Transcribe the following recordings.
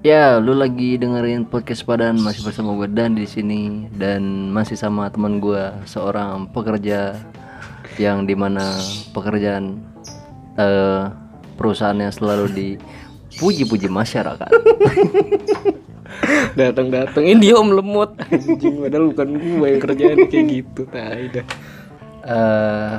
Ya, lu lagi dengerin podcast Padan masih bersama gue dan di sini dan masih sama teman gue seorang pekerja yang di mana pekerjaan eh perusahaannya selalu dipuji-puji masyarakat. datang datang ini dia om lemot anjing padahal bukan gue yang kerjaan kayak gitu tai dah Eh,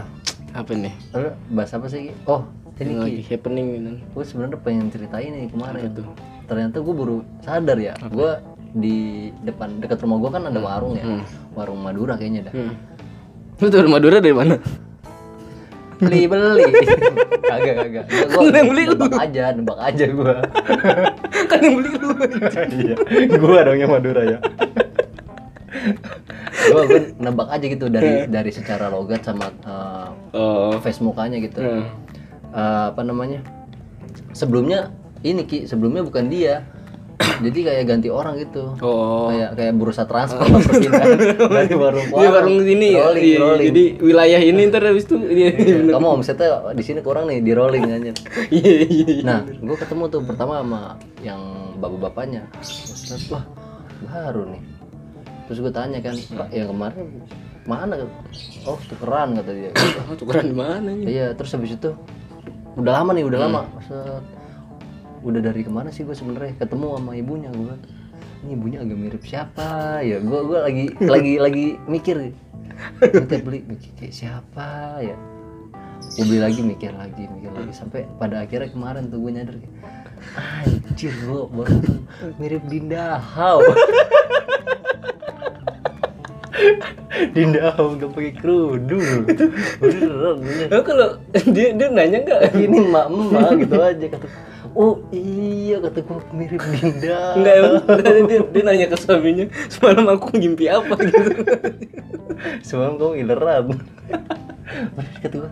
apa nih lu bahas apa sih? Oh, ini lagi happening ini Gue sebenarnya pengen ceritain nih kemarin tuh. Ternyata gue baru sadar ya. Gue di depan dekat rumah gue kan ada warung ya. Warung Madura kayaknya dah. hmm. lu tuh Madura dari mana? Beli beli. Kagak kagak. Gue Yang beli lu. nebak aja nebak aja gue kan yang beli lu. Iya gue dong yang Madura ya. Gue gue nebak aja gitu dari dari secara logat sama uh, oh. face mukanya gitu. Hmm. Uh, apa namanya? Sebelumnya ini ki sebelumnya bukan dia jadi kayak ganti orang gitu oh kayak kayak bursa transfer perpindahan dari warung Iya warung sini ya. rolling Iya, rolling Jadi wilayah ini ntar habis itu iya Iya, kamu omsetnya di sini kurang nih di rolling aja iya iya. iya. Nah, gue ketemu tuh pertama sama yang bapak-bapaknya. Wah baru nih. Terus gue tanya kan, Pak yang kemarin mana? Oh tukeran kata dia. Oh, tukeran di mana iya, terus habis itu udah lama nih, udah lama. Set. Udah dari ke mana sih gue sebenarnya ketemu sama ibunya gue. Ini ibunya agak mirip siapa ya? Gue gue lagi lagi lagi mikir. Kita beli mikir kayak siapa ya? gue beli lagi mikir lagi mikir lagi sampai pada akhirnya kemarin tuh gue nyadar kayak, anjir gue baru mirip Dinda Hau Dinda Hau gak pakai kerudung beneran bener Oh, kalau dia dia nanya enggak? ini emak emak gitu aja kata oh iya kata gue mirip Dinda. Enggak emang dia, dia nanya ke suaminya semalam aku ngimpi apa? gitu. semalam kamu ileran kata gue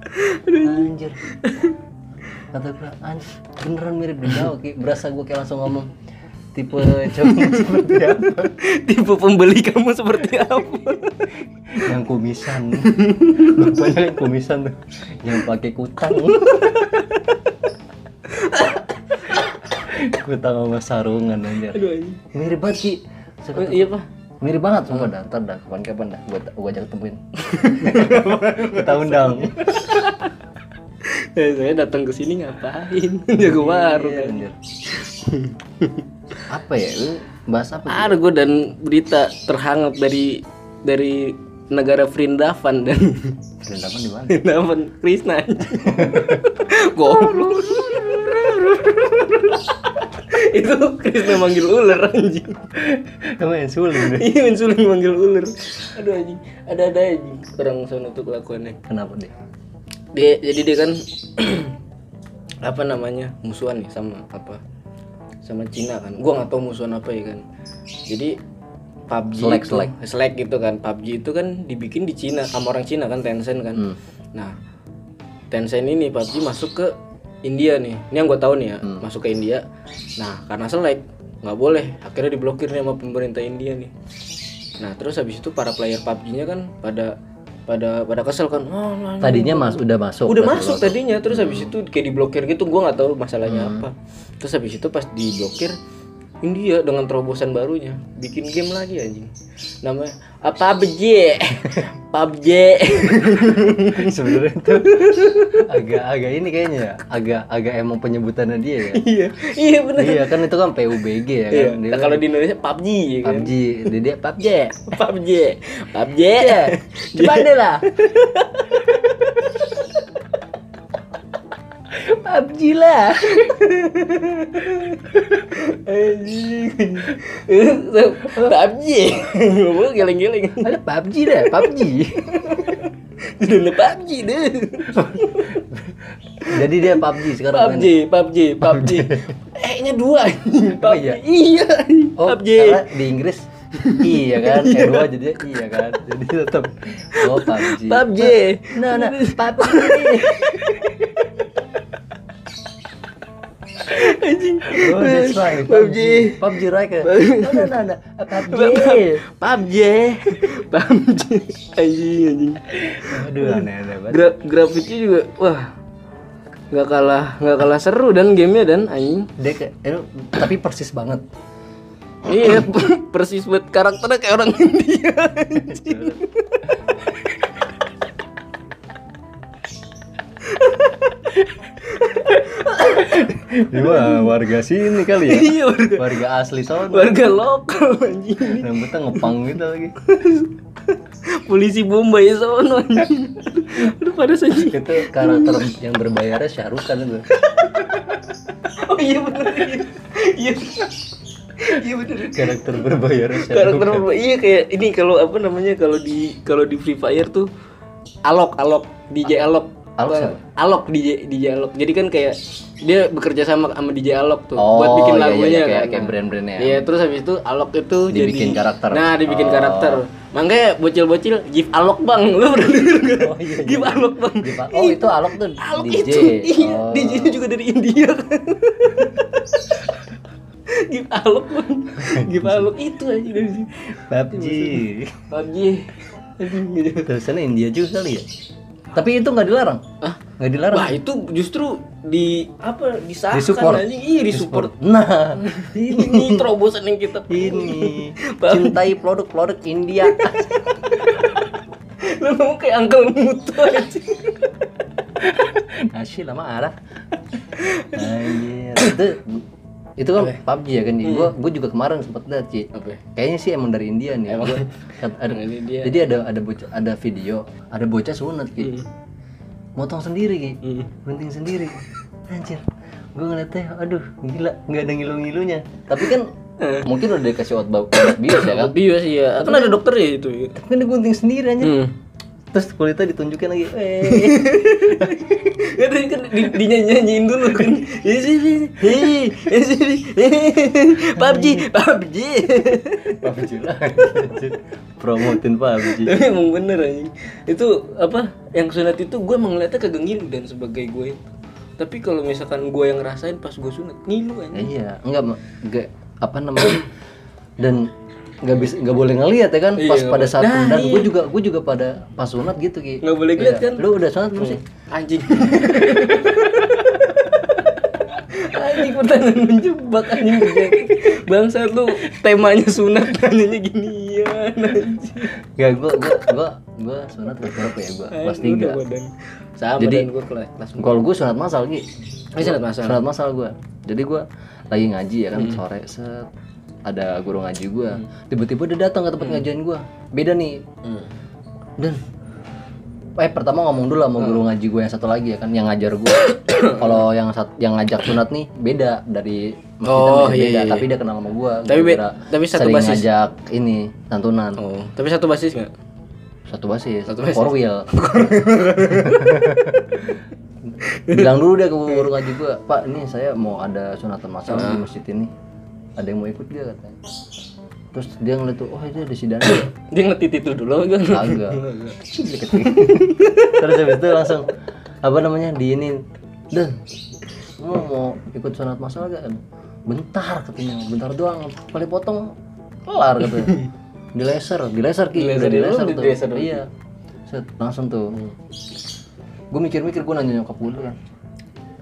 anjir. Kata gue anjir beneran mirip Dinda Ki. berasa gue kayak langsung ngomong tipe cowok seperti apa? Tipe pembeli kamu seperti apa? yang kumisan. Bapaknya yang kumisan tuh yang pakai kutang kutang sama sarungan anjir Aduh anjing. mirip banget Saya Oh, iya pak. mirip banget sumpah dah ntar dah kapan-kapan dah gua, gua ajak ketemuin kita undang Eh, saya datang ke sini ngapain? Jago warung. Iya, anjir. apa ya lu bahas apa sih? Ada gue dan berita terhangat dari dari negara Vrindavan dan Rendaman di mana Vrindavan Krishna. Goblok. Itu Krishna manggil ular anjing. kamu yang suling deh Iya main suling manggil ular. Aduh anjing, ada-ada anjing orang sono tuh kelakuannya. kenapa deh Dia jadi dia kan apa namanya? musuhan nih sama apa? Sama Cina kan. Gua nggak tahu musuhan apa ya kan. Jadi PUBG Slack, itu, Slack. Slack gitu kan. PUBG itu kan dibikin di Cina sama orang Cina kan Tencent kan. Hmm. Nah, Tencent ini PUBG masuk ke India nih. Ini yang gue tahu nih ya, masuk ke India. Nah, karena selek nggak boleh, akhirnya diblokir nih sama pemerintah India nih. Nah, terus habis itu para player PUBG-nya kan pada pada pada kesel kan. Oh, nah, tadinya mas udah masuk udah masuk lu- tadinya. Terus habis itu kayak diblokir gitu gua nggak tahu masalahnya apa. Terus habis itu pas diblokir India dengan terobosan barunya bikin game lagi anjing. Namanya apa PUBG PUBG sebenarnya itu agak agak ini kayaknya ya. Agak agak emang penyebutannya dia ya. Iya. Iya benar iya kan itu kan PUBG ya iya. kan. Dia Nah, kalau di Indonesia PUBG ya kan. PUBG dia, dia PUBG PUBG PUBG coba deh lah PUBG lah anjing PUBG ngomong geleng-geleng ada PUBG deh PUBG Udah PUBG deh jadi dia PUBG sekarang PUBG, PUBG, PUBG. Eh, nya dua. Oh, iya? Iya. oh PUBG. karena di Inggris iya kan e dua jadi iya kan jadi tetap oh PUBG PUBG. nah nah PUBG Anjing. Oh, that's right. PUBG. PUBG right kan? No, no, no, no. PUBG. PUBG. PUBG. Anjing, anjing. Aduh, aneh-aneh banget. Gra grafiknya juga wah nggak kalah nggak kalah seru dan gamenya dan anjing kayak eh, tapi persis banget iya persis buat karakternya kayak orang India anjing. Wah, warga sini kali ya. iya warga Warga asli sono. warga lokal anjing Rambutnya ngepang gitu lagi. polisi Bombay sono anjing udah pada saja Itu karakter yang berbayarnya Syahrukh kan itu. oh iya bener iya iya iya bener Karakter Syahrukh. karakter berubah. iya kayak ini kalau apa namanya kalau di kalau di Free Fire tuh alok alok DJ alok Alok siapa? alok DJ DJ alok jadi kan kayak dia bekerja sama sama DJ alok tuh Oh, buat bikin iya, iya, lagunya kayak- kan. kayak brand-brandnya ya. iya terus habis itu alok itu Dibikin jadi karakter. nah dibikin Oh. karakter makanya bocil-bocil give alok bang lu pernah denger gak Oh, iya, iya. give alok bang Oh, itu Alok tuh alok DJ. itu iya Oh. DJ nya juga dari India kan give alok bang give alok itu aja dari sini PUBG. PUBG. Tulisannya India juga kali ya. Tapi itu nggak dilarang. ah Nggak dilarang. Wah itu justru di apa disahkan Disupport. anjing iya disupport Nah, ini terobosan yang kita ini cintai produk-produk India. lu ngomong kayak angkel mutu aja Nasi lama arah. Anjir. Itu itu kan PUBG ya kan Gue gue juga kemarin sempat lihat ya? Kayaknya sih emang dari India nih. Emang. Gua- ada, Ini dia. jadi ada ada bocah ada video, ada bocah sunat Ki. Motong sendiri. Hmm. Gunting sendiri. Anjir. Gue ngeliatnya, aduh gila, nggak ada ngilu-ngilunya. Tapi kan mungkin udah dikasih obat bius ya kan. bios iya kan ada dokter ya itu ya. Tapi kan dia gunting sendiri aja. hmm. Terus kulitnya ditunjukin lagi. Eh. ya tadi kan di, dinyanyiin dulu kan ya sini hei ya sini hei, PUBG PUBG PUBG lah. Promotin PUBG. tapi emang bener anjing itu apa yang sunat itu gue emang ngeliatnya kagak ngilu dan sebagai gue tapi kalau misalkan gue yang ngerasain pas gue sunat ngilu anjing Iya, enggak enggak apa namanya? Dan nggak bisa nggak boleh ngelihat ya kan? Iya, pas pada saat Nah, dan iya. gue juga gue juga pada pas sunat gitu ki. Nggak boleh ngeliat Iya. kan? lu udah sunat belum sih? Anjing. Anjing pertanyaan menjebak anjing kerjaan bangsa lu temanya sunat nanyanya ginian anjing. Gak, gue gue gue gue sunat kelas berapa ya gue kelas tiga sama Jadi- gue kelas kelas kalau gue sunat masal ki. Oh, sunat masal. sunat masal gue jadi gue lagi ngaji ya Hmm. kan sore set ada guru ngaji gue tiba-tiba dia datang ke tempat ngajian gue beda nih. Hmm. dan eh pertama ngomong dulu sama guru ngaji gue yang satu lagi ya kan yang ngajar gue kalau yang sat, yang ngajak sunat nih beda. Dari Oh, beda, iya, iya, tapi dia kenal sama gue Tapi be- tapi satu basis. ngajak ini santunan. Oh tapi satu basis nggak? Satu basis. Satu basis. four wheel. Bilang dulu deh ke guru ngaji gue pak ini saya mau ada sunatan masal di masjid ini ada yang mau ikut gak katanya terus dia ngeliat tuh oh itu ada si Dani ya?" dia ngetit itu dulu kan Kagak. Terus habis itu langsung apa namanya di ini dan mau mau ikut sunat masal gak? Bentar katanya, bentar doang. Kali potong kelar katanya. Di laser, di laser ki, Di laser di laser di tuh. laser dulu. Iya. Set, langsung tuh. Gue mikir-mikir gue nanya nyokap gue dulu kan.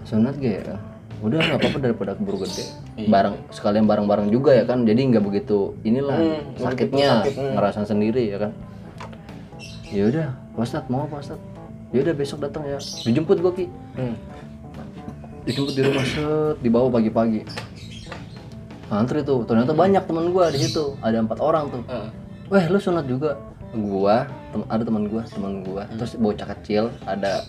Sunat gak ya? Udah nggak apa-apa daripada keburu gede. Bareng sekalian bareng-bareng juga ya kan. Jadi nggak begitu inilah sakitnya ngerasain sendiri ya kan. Ya udah Ustadz mau Ustadz? Ya udah besok datang ya. Dijemput gue ki. Hmm. dijemput di rumah set dibawa pagi-pagi. Antri tuh ternyata banyak teman gue di situ. Ada empat orang tuh. Ah. weh lu sunat juga. Gua tem- ada teman gua teman gua. Terus bocah kecil ada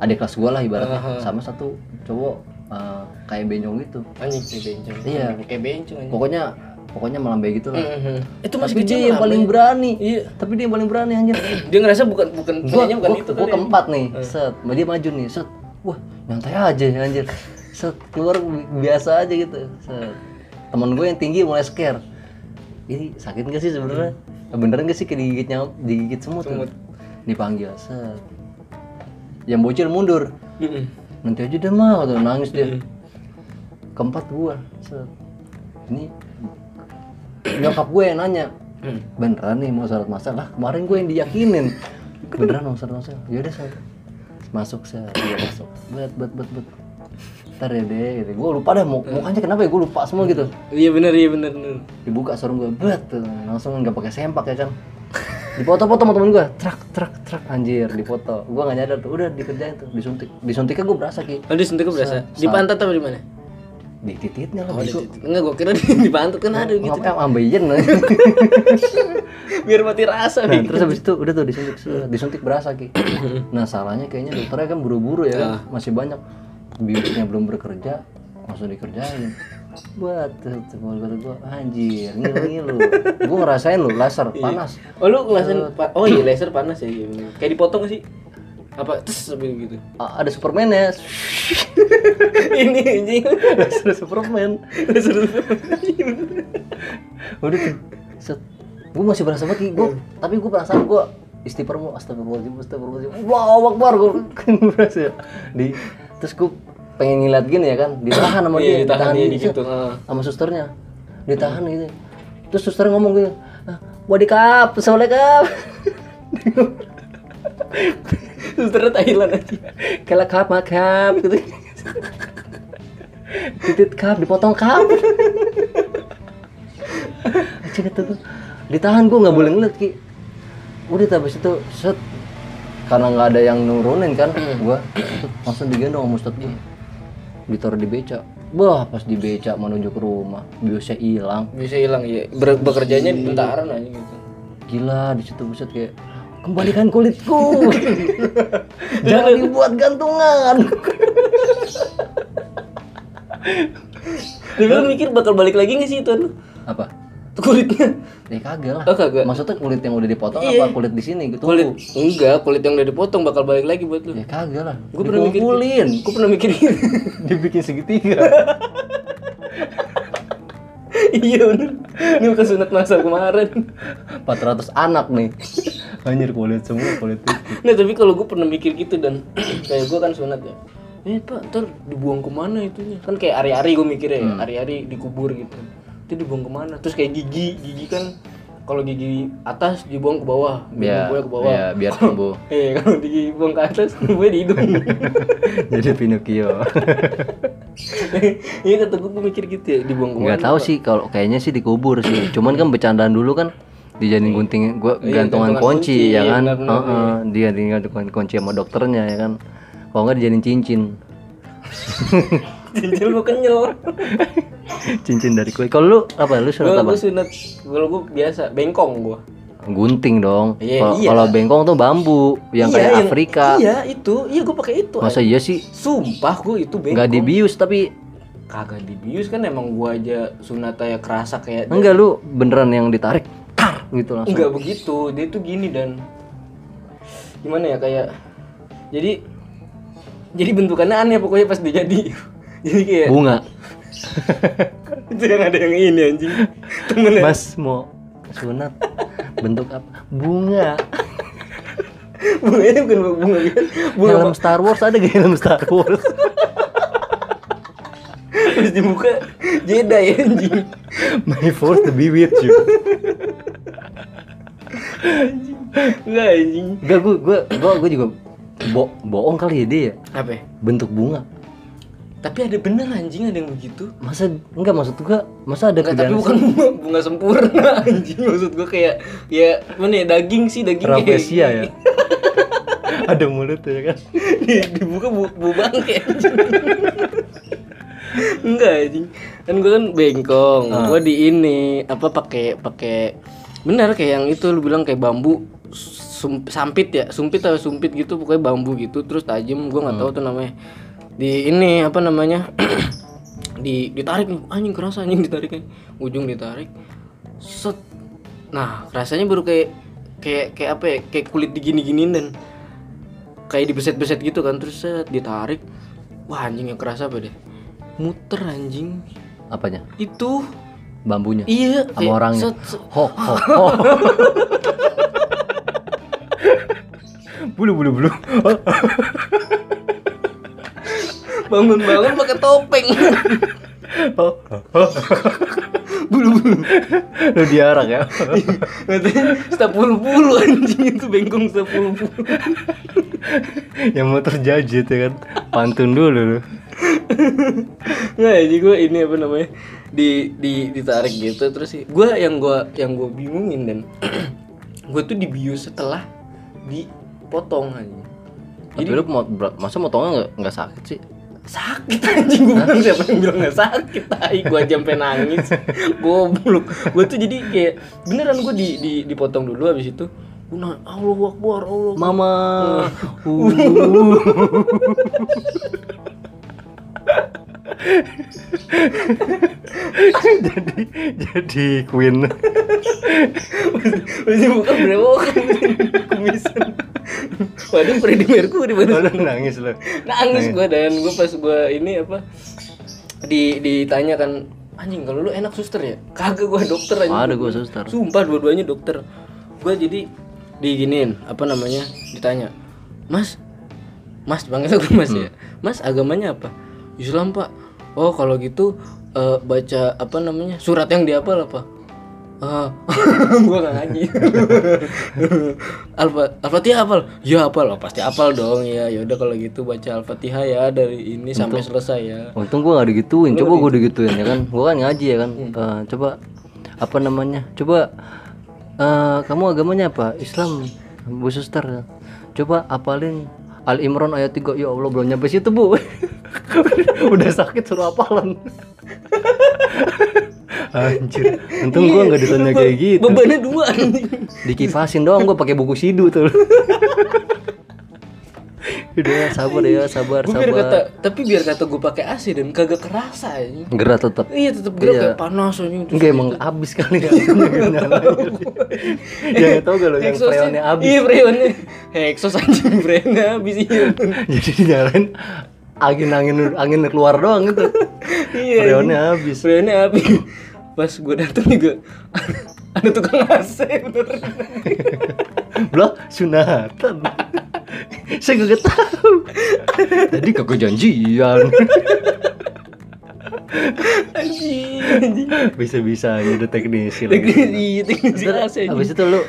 adik kelas gua lah ibaratnya. Sama satu cowok eh, kayak benyong gitu. Anjing kayak bencong. Iya. kayak bencong anjing. Pokoknya pokoknya melambai gitu lah. Mhm. itu masih tapi kecil dia yang paling ya? berani. Iya. Tapi dia yang paling berani anjir. Dia ngerasa bukan bukan gua, bukan gua, itu gua ya. keempat nih set. Dia maju nih set. Wah nyantai aja anjir. Set keluar bi- biasa aja gitu set. Temen gue yang tinggi mulai scare. Ini sakit gak sih sebenarnya? Beneran gak sih digigit nyamuk digigit semut, tuh? Semut. dipanggil set. Yang bocil mundur. Nanti aja deh mah tuh nangis dia. Keempat gua set. Ini nyokap gue yang nanya Hmm. beneran nih mau sholat masal lah kemarin gue yang diyakinin. Beneran mau sholat masal yaudah saya masuk saya masuk. Bet bet bet bet. Ntar ya deh gitu. gue lupa deh mau mukanya kenapa ya? Gue lupa semua gitu. Iya bener iya bener bener. Dibuka sarung gue bet. Langsung nggak pakai sempak ya kan dipoto-foto sama temen gue trak trak trak anjir dipoto. Gue nggak nyadar tuh. Udah dikerjain tuh. Disuntik. Disuntiknya gue berasa ki. Oh disuntiknya berasa? Di pantat apa di mana? Di tititnya lah oh titik. enggak gua kira di, di pantat kan ada gitu. ngapain ambeien biar mati rasa Nah, terus habis itu udah tuh disuntik disuntik berasa ki. Nah salahnya kayaknya dokternya kan buru-buru ya, kan? masih banyak. Biusnya belum bekerja, langsung dikerjain. Buat kalau kata gua. Anjir ngilu ngilu. Gua ngerasain lu laser panas. oh lu ngelasin pa- oh iya laser panas ya iya kayak dipotong sih? Apa terus gitu. A- ada Superman ya, ini anjing. Laser Superman. laser Udah tuh, set. Gua masih berasa banget, Ki. gua, tapi gua perasaan gua istighfar mau astagfirullahaladzim astagfirullahaladzim. Wow akbar gua. Kan berasa. Ya. di terus gua pengen ngeliat gini ya kan? Ditahan sama Iya, dia ditahan dia gitu. gitu, sama susternya. Ditahan gitu. Terus suster ngomong gitu "Ah, body cup assalamualaikum susternya Thailand aja. Kela cup mak cup gitu. Titit cup dipotong cup. Aja kata gua ditahan gua nggak boleh ngeliat ki. Udah habis itu set. Karena nggak ada yang nurunin kan gua set, langsung digendong sama ustadz gua ditaruh di beca Wah, pas di beca menuju ke rumah, biusnya hilang. bisa hilang ya Ber- bekerjanya di bentaran aja gitu Gila, di situ buset kayak kembalikan kulitku. Jangan dibuat gantungan. tapi lu mikir bakal balik lagi nggak sih itu? Apa? Kulitnya Ya kagak lah. oh kagak Maksudnya kulit yang udah dipotong Iya. apa kulit di sini gitu? kulit enggak kulit yang udah dipotong bakal balik lagi buat lu Ya kagak lah. Gua pernah mikir- Dikumpulin. gue pernah mikir gitu Dibikin segitiga. iya bener ini bukan sunat masal kemarin 400 anak nih. Anjir kulit semua kulit itu. nah tapi kalau gue pernah mikir gitu dan kayak gue kan sunat ya eh pak ntar dibuang ke mana itunya kan kayak ari-ari gue mikirnya ya ari-ari dikubur gitu itu dibuang ke mana? Terus kayak gigi gigi kan kalau gigi atas dibuang ke bawah Biar, biar ke bawah. ya, biar tumbuh. eh kalau dibuang ke atas gue di hidung. Jadi Pinocchio. iya kata gue gue mikir gitu ya dibuang ke mana Nggak tahu sih kalau kayaknya sih dikubur sih. Cuman kan bercandaan dulu kan dijadiin gunting gua Iya, gantungan kunci, kunci, ya iya, kan? benar-benar, Heeh, dia dijadiin gantungan kunci sama dokternya ya kan? Kalau nggak dijadiin cincin. Cincin gue kenyal cincin dari kue. Kalau lu apa? Lu sunat apa? gue sunat. Kalau gue biasa bengkong gue gunting dong. Iya, kalau iya. kalau bengkong tuh bambu yang kayak Afrika. Iya itu. Iya gue pakai itu. Masa iya sih? Sumpah gue itu bengkong. Nggak dibius tapi kagak dibius kan emang gua aja sunat ya kerasa kayak enggak lu beneran yang ditarik tar gitu langsung. Enggak begitu. Dia tuh gini dan gimana ya kayak jadi jadi bentukannya aneh pokoknya pas dia jadi. Jadi kayak bunga itu yang ada yang ini anjing. Temennya. Mas mau sunat? Bentuk apa? Bunga. Bunganya bukan bunga kan? Bunga helm Star Wars ada gak helm Star Wars? Pas dibuka Jedi anjing. My force to be with you. Enggak anjing. Enggak gua gua gua, gua juga bo bohong kali ya dia ya. Apa? Bentuk bunga tapi ada bener anjing ada yang begitu. Masa enggak maksud gua masa ada Enggak, tapi bukan bunga, bunga sempurna anjing maksud gua kayak ya mana ya daging sih daging kayak Rafflesia ya? Ada mulutnya ya kan? Di- dibuka bu, bu bangke enggak anjing. Kan gua kan bengkong Ah. gua di ini apa pakai pakai benar kayak yang itu lu bilang kayak bambu sum- sampit ya sumpit atau sumpit gitu pokoknya bambu gitu terus tajam gua nggak tahu tuh namanya di ini apa namanya di ditarik nih. Anjing kerasa anjing ditariknya ujung ditarik. Set. Nah rasanya baru kayak kayak kayak apa ya kayak kulit digini-giniin dan kayak dibeset-beset gitu kan. Terus set ditarik. Wah anjing yang kerasa apa deh? Muter anjing. Apanya? Itu. Bambunya? Iya sama orangnya? set- set- ho ho ho. Bulu bulu bulu bangun-bangun pakai topeng ho ho bulu-bulu Lu diarak ya. katanya sepuluh bulu anjing itu bengkong sepuluh bulu yang mau terjajit ya kan. Pantun dulu lu. nggak jadi gue ini apa namanya di di ditarik gitu terus sih gue yang gue yang gue bingungin dan gue tuh dibius setelah dipotong aja Tapi lu mau masa motongnya nggak nggak sakit sih? Sakit anjing gue bilang siapa yang bilang gak sakit tai gue aja sampai nangis goblok gue tuh jadi kayak beneran gue di, di dipotong dulu habis itu gue nanya Allah Akbar Allah Akbar." Mama. Uh. jadi jadi queen. masih bukan berewokan kumisan. Waduh Freddie Mercury baru Lu nangis lu. nangis gue dan. Gue pas gue ini apa di ditanya kan anjing kalau lu enak suster ya? Kagak gue dokter anjing. Ada gua suster. sumpah dua-duanya dokter. Gue jadi diginin apa namanya ditanya mas mas panggil gue mas ya. Mas agamanya apa Islam pak oh kalau gitu eh, baca apa namanya surat yang dihafal apa Ah, gua gak ngaji. Alfa Al-Fatihah hafal? Ya hafal, oh, pasti hafal dong ya. Ya udah kalau gitu baca Al-Fatihah ya dari ini sampai selesai ya. Untung gua gak digituin. Coba gua digituin ya kan. Gua kan ngaji ya kan. Eh, coba apa namanya? Coba eh, kamu agamanya apa? Islam. Bu suster. Coba apalin Al Imran ayat 3 ya Allah belum nyampe situ bu. Udah sakit suruh apalan anjir. Untung gua nggak ditanya kayak gitu. Bebannya dua dikipasin doang gua pakai buku sidu tuh udah ya, sabar ya sabar Gua biar sabar kata, tapi biar kata gue pakai AC dan kagak kerasa anjing. gerak tetap Iya tetap gerak kayak panas anjing. Terus Enggak emang abis kali ya Jangan tau gak lo yang freonnya abis Iya freonnya. Hexos anjing freonnya abis iya. Jadi dinyalain angin angin angin keluar doang gitu Iya. freonnya abis Freonnya habis. Pas gue datang juga ada tukang AC bener. Belah sunatan Saya gak tahu Tadi kagak janjian. Bisa-bisa udah teknisi lagi Teknisi teknisi AC. anjing. Abis itu lu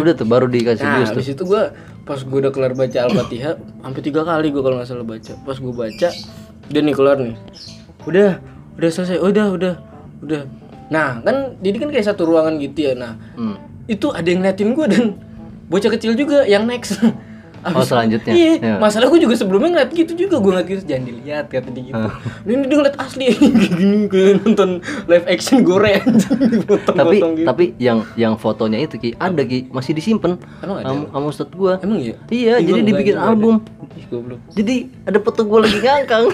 Udah tuh baru dikasih Nah, bius tuh habis itu gue pas gue udah kelar baca Al-Fatihah, hampir tiga kali gue kalau nggak salah baca. Pas gue baca, udah nih kelar nih. Udah, udah selesai. Udah, udah, udah. Nah, kan jadi kan kayak satu ruangan gitu ya. Nah, Hmm. itu ada yang ngeliatin gue dan bocah kecil juga yang next. Oh, selanjutnya? Iya, Iya. masalah gue juga sebelumnya ngeliat gitu juga gue ngeliat gitu jangan dilihat kata dia gitu. Ah. Ini dia ngeliat asli kayak nonton live action gore tapi gitu. tapi yang yang fotonya itu ki ada ki masih disimpan Emang ada? sama ustad gua Emang iya? iya Ih, jadi dibikin enggak, album Ih, jadi ada foto gua lagi ngangkang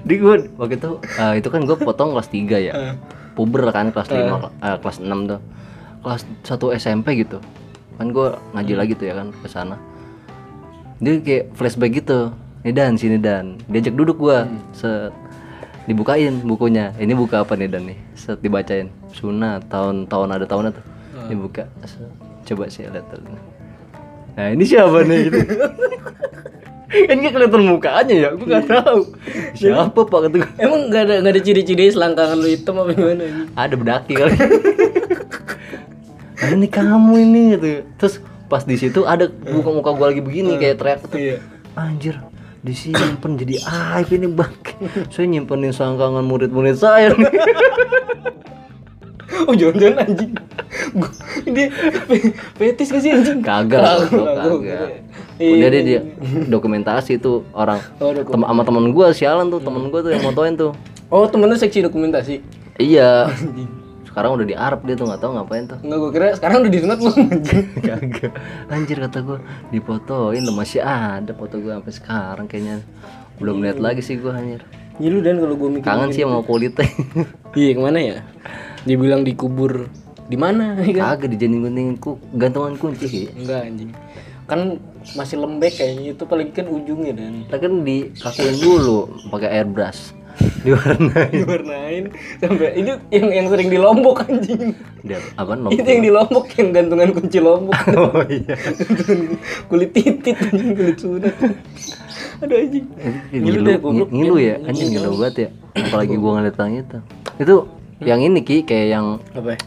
di gua waktu itu ah, itu kan gua potong kelas 3 ya Ah. puber kan kelas 5 eh, kelas 6 tuh kelas 1 SMP gitu. Kan gua ngaji lagi tuh ya kan ke sana. Dia kayak flashback gitu. Nih dan sini dan. Diajak duduk gua. Set dibukain bukunya. Ini buka apa nih dan nih? Set dibacain. Sunat tahun-tahun ada tahunnya tuh. Dibuka. Set, coba sih lihat nah ini siapa nih? Gitu kan gak kelihatan mukanya ya gua nggak tahu. Siapa pak? Kata gua. Emang gak ada gak ada ciri-ciri selangkangan lu hitam apa gimana? ada bedaki kali nah, ini kamu ini gitu terus pas di situ ada muka muka gua lagi begini kayak teriak tuh Iya. anjir disimpan jadi aib ini bang saya nyimpenin sangkangan murid-murid saya nih. Oh jangan-jangan anjing. Gua dia pe- fetis gak sih anjing? kagak Kagak, udah Iya. deh dia dokumentasi tuh orang Oh, tem sama temen gua sialan tuh temen gua tuh yang motoin tuh Oh temen lu seksi dokumentasi. iya sekarang udah di Arab dia tuh nggak tahu ngapain tuh Enggak gua kira sekarang udah disunat belum anjing. Kagak. Anjir kata gue difotoin loh masih ada foto gue sampai sekarang kayaknya. Belum lihat lagi sih gue anjir. Ngilu dan kalau gua mikir. Kangen sih sama kulitnya. Iya ke mana ya? Dibilang dikubur di mana? ya kan? Kagak dijadiin gunting ku gantungan kunci sih. Enggak anjing. Kan masih lembek kayaknya itu paling kan ujungnya dan Kita kan dikakuin dulu pakai airbrush. Diwarnain. diwarnain sampai itu yang yang sering di Lombok anjing. Dia apa itu yang di Lombok yang gantungan kunci Lombok. Oh iya. Gantungan kulit titit anjing kulit sunat. Aduh anjing. Ngilu, deh, goblok. ngilu ya, anjing ngilu banget ya. Apalagi gua ngeliat yang itu. itu yang ini ki kayak yang Apa ya?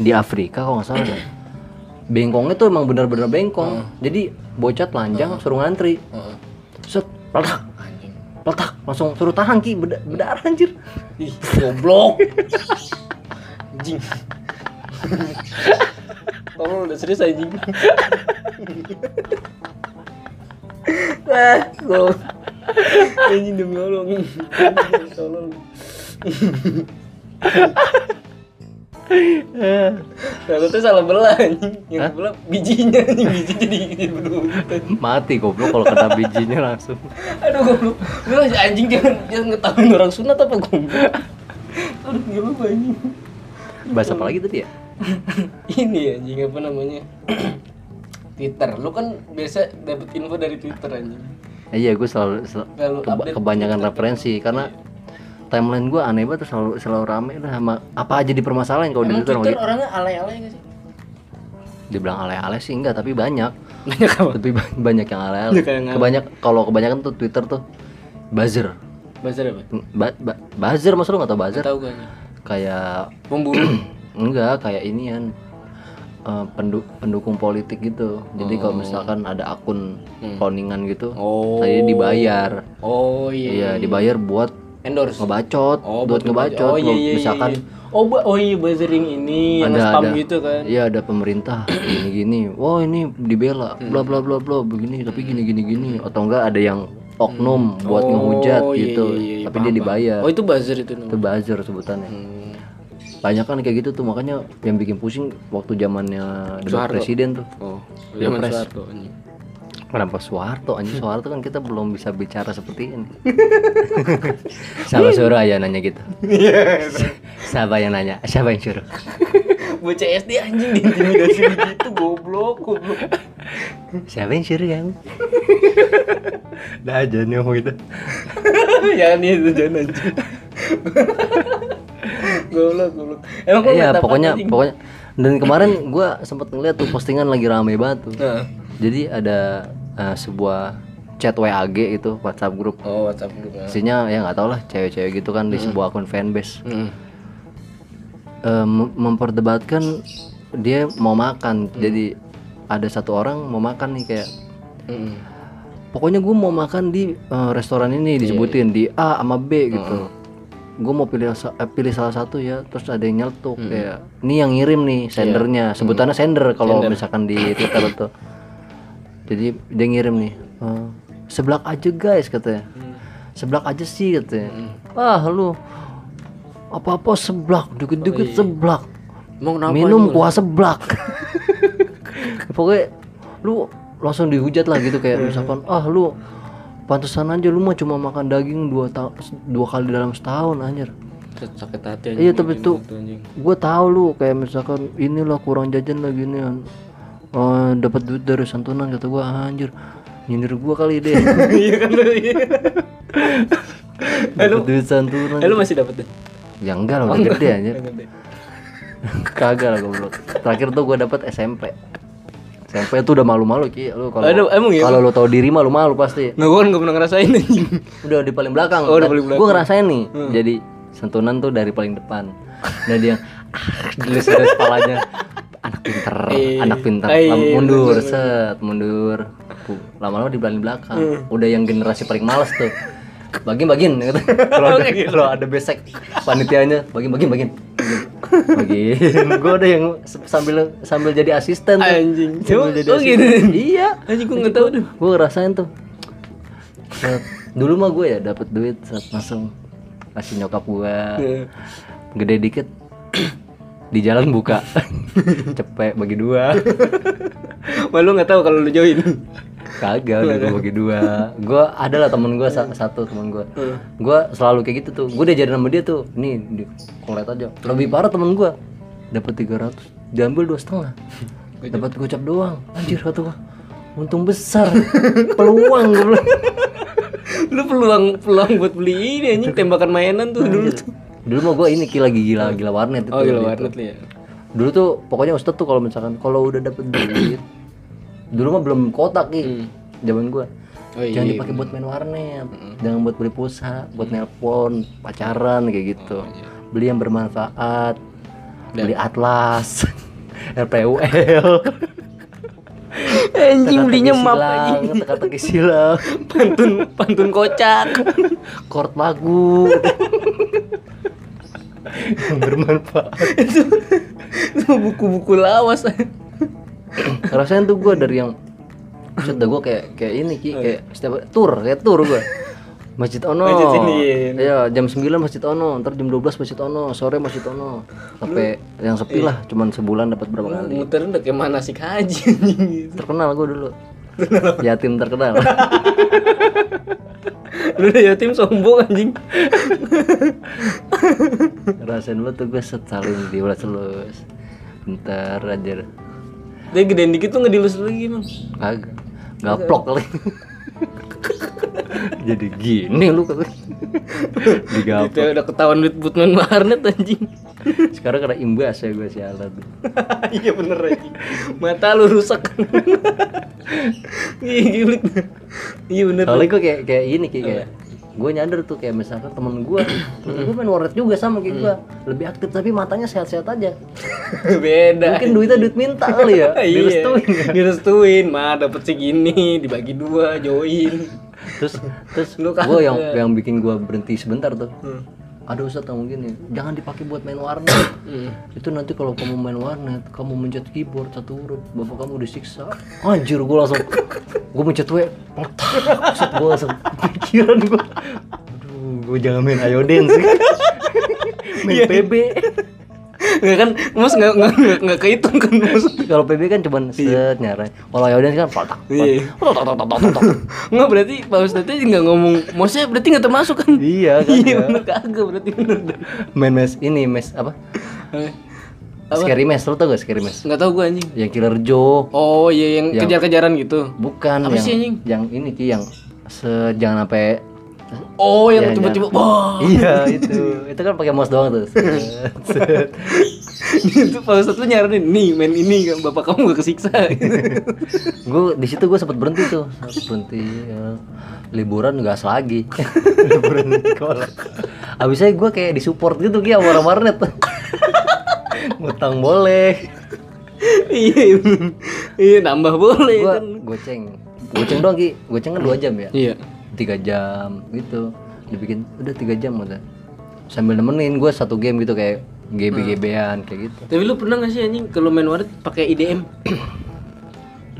di Afrika kalau nggak salah bengkongnya tuh emang bener-bener bengkong jadi bocah telanjang suruh ngantri Heeh. set peletak Peletak langsung suruh tahan ki beda berdarah anjir Ih, goblok. Anjing. Tolong udah serius anjing. eh gua Anjing demi Allah. Tolong. Kalau tuh salah belah. Yang belah bijinya anjing biji jadi jadi berdua. mati goblok kalau kena bijinya langsung Aduh goblok. Lu anjing jangan jangan ngetahuin orang sunat apa goblok. Aduh gak apa anjing. bahasa apa lagi tadi ya Ini anjing apa namanya? Twitter. Lu kan biasa dapet info dari Twitter anjing. Eh, iya gue selalu, sel- Kalau keba- kebanyakan referensi karena timeline gue aneh banget selalu selalu rame lah sama apa aja dipermasalahin kalau di Twitter dia. orangnya alay-alay gak sih? dibilang alay-alay sih enggak tapi banyak Banyak apa? tapi ba- banyak yang alay-alay kebanyak kalau kebanyakan tuh Twitter tuh buzzer Buzzer apa? ba ba- buzzer maksud lu nggak tau buzzer Tahu gak? kayak Pemburu. enggak kayak ini kan eh, pendu- pendukung politik gitu jadi kalau misalkan ada akun cloningan gitu Oh. saya dibayar Oh iya. iya dibayar buat Endorse. ngebacot Oh, buat ngebacot Oh iya iya. misalkan iya. Oh, ba- oh iya buzzering ini yang ada spam ada gitu kan. iya ada pemerintah gini gini wah ini dibela bla bla bla bla begini tapi gini gini gini atau enggak ada yang oknum buat ngehujat Oh, iya, gitu iya, iya, tapi paham, dia dibayar Oh itu buzzer itu itu namanya. buzzer sebutannya Hmm. banyak kan kayak gitu tuh makanya yang bikin pusing waktu zamannya debat Soeharto. presiden tuh Oh, zaman Soeharto anjing. Kenapa Soeharto anjing? Soeharto kan kita belum bisa bicara seperti ini. Siapa suruh aja nanya gitu? Siapa yang nanya? Siapa yang suruh? Bocah SD anjing diintimidasi gitu goblok, goblok. siapa yang suruh kamu? Dah aja nih ngomong gitu. Jangan itu jangan anjing. goblok, goblok. Emang kok iya nggak tahu pokoknya anjing? pokoknya. Dan kemarin gua sempat ngeliat tuh postingan lagi rame banget tuh. Jadi ada eh, sebuah chat WAG itu WhatsApp grup Oh, WhatsApp grup. ya. isinya ya nggak tau lah cewek-cewek gitu kan di sebuah akun fanbase. Hmm. Mem- memperdebatkan dia mau makan. Jadi ada satu orang mau makan nih kayak Hmm. pokoknya gue mau makan di eh, restoran ini disebutin di A sama B gitu. Gue mau pilih eh, pilih salah satu ya terus ada yang nyeletuk kayak ini yang ngirim nih sendernya sebutannya sender kalau misalkan di twitter tuh jadi dia ngirim nih eh, seblak aja guys katanya. Seblak aja sih katanya. Ah lu apa apa seblak dikit-dikit seblak. Emang kenapa? minum kuah seblak. Pokoknya lu langsung dihujat lah gitu kayak misalkan ah lu pantesan aja lu mah cuma makan daging dua ta- dua kali dalam setahun anjir. Sakit hati iya tapi tuh gue tahu lu kayak misalkan inilah kurang jajan lagi nih oh, dapat duit dari santunan kata gue anjir. Nyindir gue kali deh. Iya kan lu. iya. dapat duit santunan. Eh lu masih dapet deh. ya enggak lah udah gede anjir. Kagak lah goblok. Terakhir tuh gue dapat SMP SMP tuh udah malu-malu ki. Lu kalau emang ya? kalau lu tahu diri malu-malu pasti. Nggak gua kan nggak pernah ngerasain udah di paling belakang. Oh, paling belakang. gue ngerasain nih jadi sentunan tuh dari paling depan. Dan dia ah, dilus kepalanya anak pinter Eh, anak pinter. Iya, mundur set mundur. Lama-lama di belakang. Udah yang generasi paling males tuh. Bagin bagin gitu. kalau ada kalau ada besek panitianya bagin bagin bagin bagin gue udah yang sambil sambil jadi asisten tuh. Anjing. Sambil Oh, jadi oh gitu. asisten. iya. Anjing gua nggak tahu deh. gue ngerasain tuh. Set, dulu mah gue ya dapat duit saat langsung kasih nyokap gue Iya. gede dikit di jalan buka. Cepet bagi dua. Malu nggak tahu kalau lu join. kagak udah gue bagi dua. Gue ada lah temen gue satu temen gue gue selalu kayak gitu tuh. Gue udah jadi sama dia tuh. Nih di ngeliat aja. Lebih parah temen gue dapat 300 diambil dua setengah. Dapat gocap doang. Anjir kata gue untung besar. Peluang gue lu peluang peluang buat beli ini anjing. Tembakan mainan tuh dulu tuh. Dulu mah gue ini gila lagi gila gila warnet itu Oh gila Gitu. warnet lu ya. dulu tuh pokoknya ustad tuh kalau misalkan kalau udah dapet duit dulu mah belum kotak nih zaman gue Oh iya. jangan dipakai buat main warnet jangan buat beli pulsa buat nelpon pacaran kayak gitu. Beli yang bermanfaat Dan- beli atlas RPUL anjing belinya map anjing teka-teki silang pantun pantun kocak. Chord lagu bermanfaat. Itu itu buku-buku lawas. Rasanya tuh gue dari yang dah gue kayak kayak ini ki kayak setiap tour kayak tour gue Masjid Ono. Masjid ini. Iya jam 9 Masjid Ono Ntar jam 12 Masjid Ono Sore Masjid Ono. Sampai yang sepi lah Cuman sebulan dapat berapa kali. muterin udah kayak mana sih haji Terkenal gue dulu. Yatim terkenal lu udah yatim sombong anjing. Rasain lu tuh gue set saling diulas-ulus Bentar aja dia gedein dikit tuh nggak dilus lagi bang Kagak. Gaplok kali Jadi gini lu. Kali Digaplok Itu udah ketahuan duit buat main warnet anjing. Sekarang kena imbas ya gue sialan iya bener anjing. Mata lu rusak. Iya iya bener Soalnya gue kayak kayak ini kayak, kayak gue nyadar tuh kayak misalkan temen gue temen gue main warnet juga sama kayak gue lebih aktif tapi matanya sehat-sehat aja. Beda. Mungkin duitnya duit minta kali ya iya direstuin. direstuin. Mah dapet segini dibagi dua join. Terus terus Lu gue yang yang bikin gue berhenti sebentar tuh. Hmm. Ada ustadz yang gini jangan dipakai buat main warnet. Hmm. itu nanti kalau kamu main warnet kamu mencet keyboard satu huruf bapak kamu disiksa. Anjir gue langsung gue mencet W set gue langsung pikiran gue aduh gue jangan main ayo dance main PB nggak kan mas nggak nggak nggak- kehitung kan mas? Kalau PB kan cuman set nyarai kalau dance kan paltak Iya. nggak berarti pak ustadznya nggak ngomong. Mosnya berarti nggak termasuk kan? Iya iya kan bener kagak berarti bener dah. main mes ini mes apa? Eh, scary mes lu tau gak scary mes nggak tahu gue anjing. Yang killer Joe. Oh iya yang Yang- kejar-kejaran gitu. Bukan Apa yang sih, anjing? yang ini ki yang se jangan sampai oh yang Iya, tiba-tiba iya. wah. Iya itu. Itu kan pakai mouse doang tuh. Itu pak ustadz tuh nyaranin nih main ini kan bapak kamu gak kesiksa. Gue di situ gue sempat berhenti tuh. Berhenti ya. liburan gas lagi. Liburan sekolah. Abisnya gue kayak disupport gitu ki sama warnet. Ngutang boleh. Iya iya. Nambah boleh gue kan. goceng. Goceng doang ki. Goceng kan dua jam ya? Iya tiga jam gitu. Dibikin udah tiga jam udah. Sambil nemenin gue satu game gitu kayak GB GBan kayak gitu. Tapi lu pernah gak sih anjing kalau main warnet pakai IDM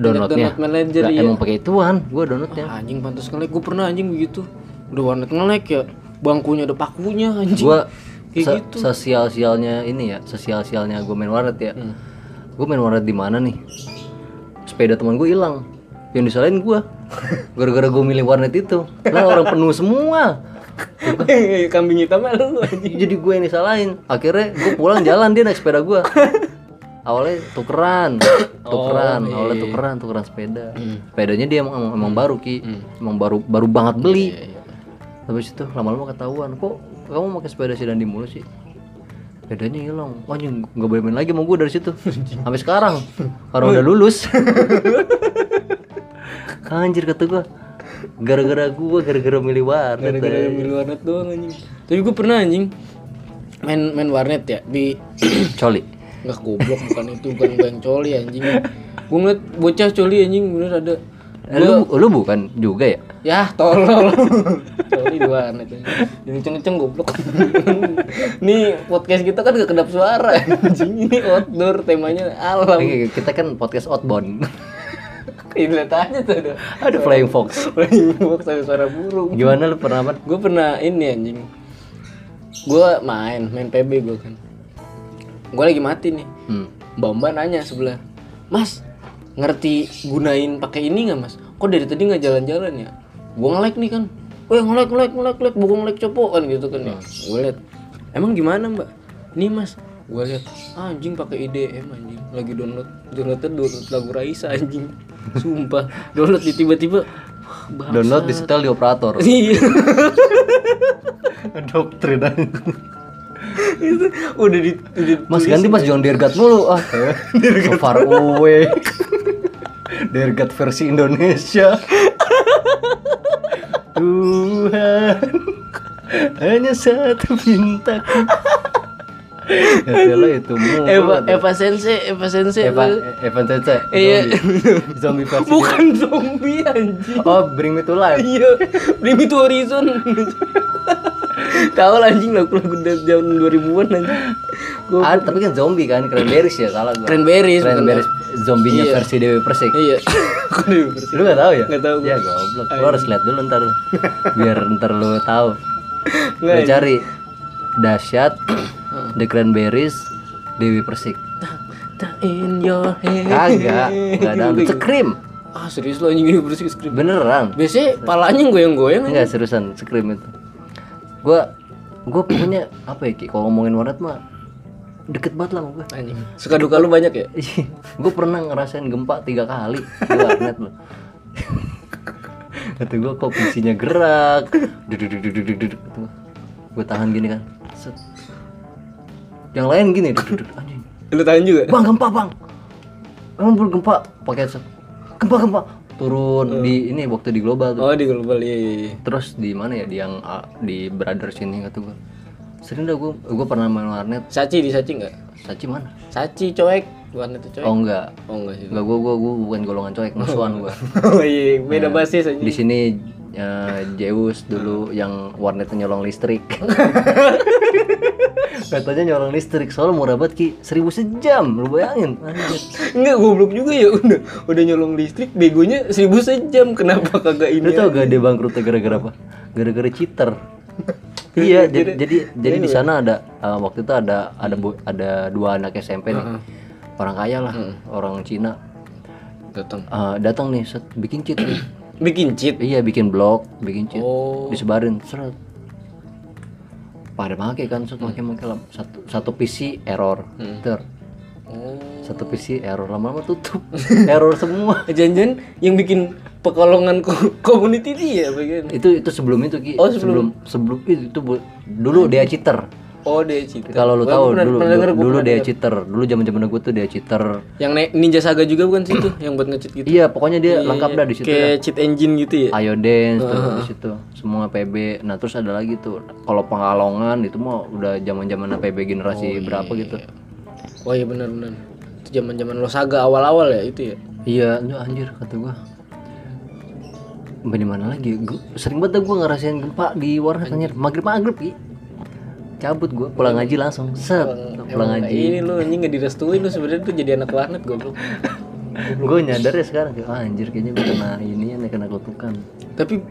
downloadnya download manager, Lah, iya. emang pakai ituan gue downloadnya Ah, anjing pantas ngelek gue pernah anjing begitu. Udah warnet ngelek ya. Bangkunya ada pakunya anjing. Gue kayak gitu. sosial sialnya ini ya sosial sialnya gue main warnet ya. Hmm. gue main warnet di mana nih? Sepeda teman gue hilang yang disalahin gue gara-gara gue milih warnet itu. Lah orang penuh semua. Kambing hitam lu jadi gue yang disalahin. Akhirnya gue pulang jalan dia naik sepeda gue awalnya tukeran tukeran. Oh, iya, awalnya iya. tukeran tukeran sepeda. Hmm. sepedanya dia emang, emang, emang baru ki. Hmm. emang baru baru banget beli. Iya, iya. habis itu lama-lama ketahuan kok kamu pakai sepeda Sidandi mulu sih? Sepedanya hilang. Wah anjing nggak boleh main lagi sama gue dari situ. Sampai sekarang karena udah lulus anjir kata gue gara-gara gue gara-gara milih warnet gara-gara yang milih warnet doang anjing. Tapi gue pernah anjing main main warnet ya di coli. Nggak goblok bukan itu bukan yang coli anjing. Gue ngeliat bocah coli anjing bener ada. Eh, lu, lu bukan juga ya? Ya tolol. Coli di warnet yang kenceng-kenceng goblok. Nih podcast kita kan gak kedap suara anjing. Ini outdoor temanya alam. Oke, kita kan podcast outbound ini lihat aja tuh ada ada flying fox. Flying box ada suara burung. Gimana lu pernah apa gue pernah ini anjing. Gue main main PB gue kan. Gue lagi mati nih. Hmm. mbak nanya sebelah mas ngerti gunain pakai ini nggak mas? Kok dari tadi nggak jalan-jalan ya? Gue nge-like nih kan. Weh nge-like nge-like nge-like nge-like bukan nge-like copo kan gitu kan ya. Gue liat emang gimana mbak? Nih mas gue liat ah, anjing pakai IDM anjing lagi download downloadnya download lagu Raisa anjing sumpah download di tiba-tiba download di setel di operator iya doktrin itu udah di, udah Mas ganti mas jangan Dergat mulu ah. so far away. Dergat versi Indonesia. Tuhan hanya satu pintaku. Lo itu mulu. Eva Eva Sensei Eva Sensei Eva? Evan Sensei. Iya. Zombie. Versi. bukan zombie anjing Oh, Bring Me to Life. iya Bring Me to Horizon tahu lah anjing lagu-lagu dari tahun 2000-an anjing gua Ah, tapi kan zombie kan, Cranberries ya, salah gua. Cranberries Cranberries zombinya Iya. versi Dewi Persik. iya Kok Dewi Persik? Lu gak tahu ya? Nggak tahu. Ya goblok. Lu harus lihat dulu ntar. Biar ntar lu tahu. Lu cari dahsyat The Cranberries Dewi Persik. In your head Kagak, enggak ada. Scream. ah serius lo anjing Dewi Persik skrip Beneran. biasanya palanya goyang-goyang Enggak seriusan Scream itu. Gua gua pokoknya apa ya Ki kalau ngomongin warnet mah deket banget lah gua. anjing suka duka lu banyak ya gue pernah ngerasain gempa tiga kali di warnet loh kata gue kok PC-nya gerak gue tahan gini kan. Yang lain gini duduk duduk. Anjing. Lu tahan juga? Bang gempa bang. Emang belum gempa? Pakai headset gempa gempa. Turun di ini waktu di global tuh. Oh di global iya iya iya. terus di mana ya? Di yang ah, di brothers ini kata gue sering dah gue gue pernah main warnet. Saci di Saci enggak saci mana? Saci coek. Warna itu coek? Oh enggak. Oh enggak sih Enggak, gue gue gue bukan golongan coek, musuhan gue. oh iya beda basis anjing. Di sini eh, Zeus dulu yang warnetnya nyolong listrik. Katanya nyolong listrik, soalnya murah banget ki, seribu sejam, lu bayangin. Enggak goblok juga ya udah udah nyolong listrik begonya seribu sejam kenapa kagak Lu ini tau gak dia bangkrutnya gara-gara apa? Gara-gara cheater. iya, jadi jadi jadi di sana ada eh, waktu itu ada ada bu- ada dua anak SMP nih. Orang kaya lah, orang Cina. datang Eh, datang nih, set, bikin cheat. nih. Bikin cheat? Iya bikin blog, bikin cheat, oh. Disebarin seret. Pada make kan, set make make satu satu PC error, ter. Oh. Satu PC error. Lama-lama tutup, error semua. janjian yang bikin pekalongan community dia bagian Itu itu sebelum itu ki, Oh, sebelum. Sebelum itu, itu bu- dulu dia cheater. Oh dia cheat Kalau lu tahu dulu pernah denger, dulu, denger. cheater, dulu zaman zaman gue tuh dia cheater. yang Ninja Saga juga bukan sih itu yang buat nge-cheat gitu Iya, pokoknya dia lengkap dah di situ. kayak cheat engine gitu ya Ayo dance tuh di situ semua PB. Nah terus ada lagi tuh kalau pengalongan itu mah udah zaman zaman PB generasi berapa gitu. oh iya benar benar itu zaman zaman lo Saga awal-awal ya itu ya Iya, anjir kata gua. Mbak di mana lagi? Gua, sering banget gua ngerasain gempa di warnet anjir. Maghrib maghrib. Cabut gua pulang ngaji langsung. Set, pulang ngaji. ini lu anjing nggak direstuin lu sebenarnya tuh jadi anak warnet goblok Gue nyadar ya sekarang kayak "Ah, anjir kayaknya gua kena ini ya kena kutukan. tapi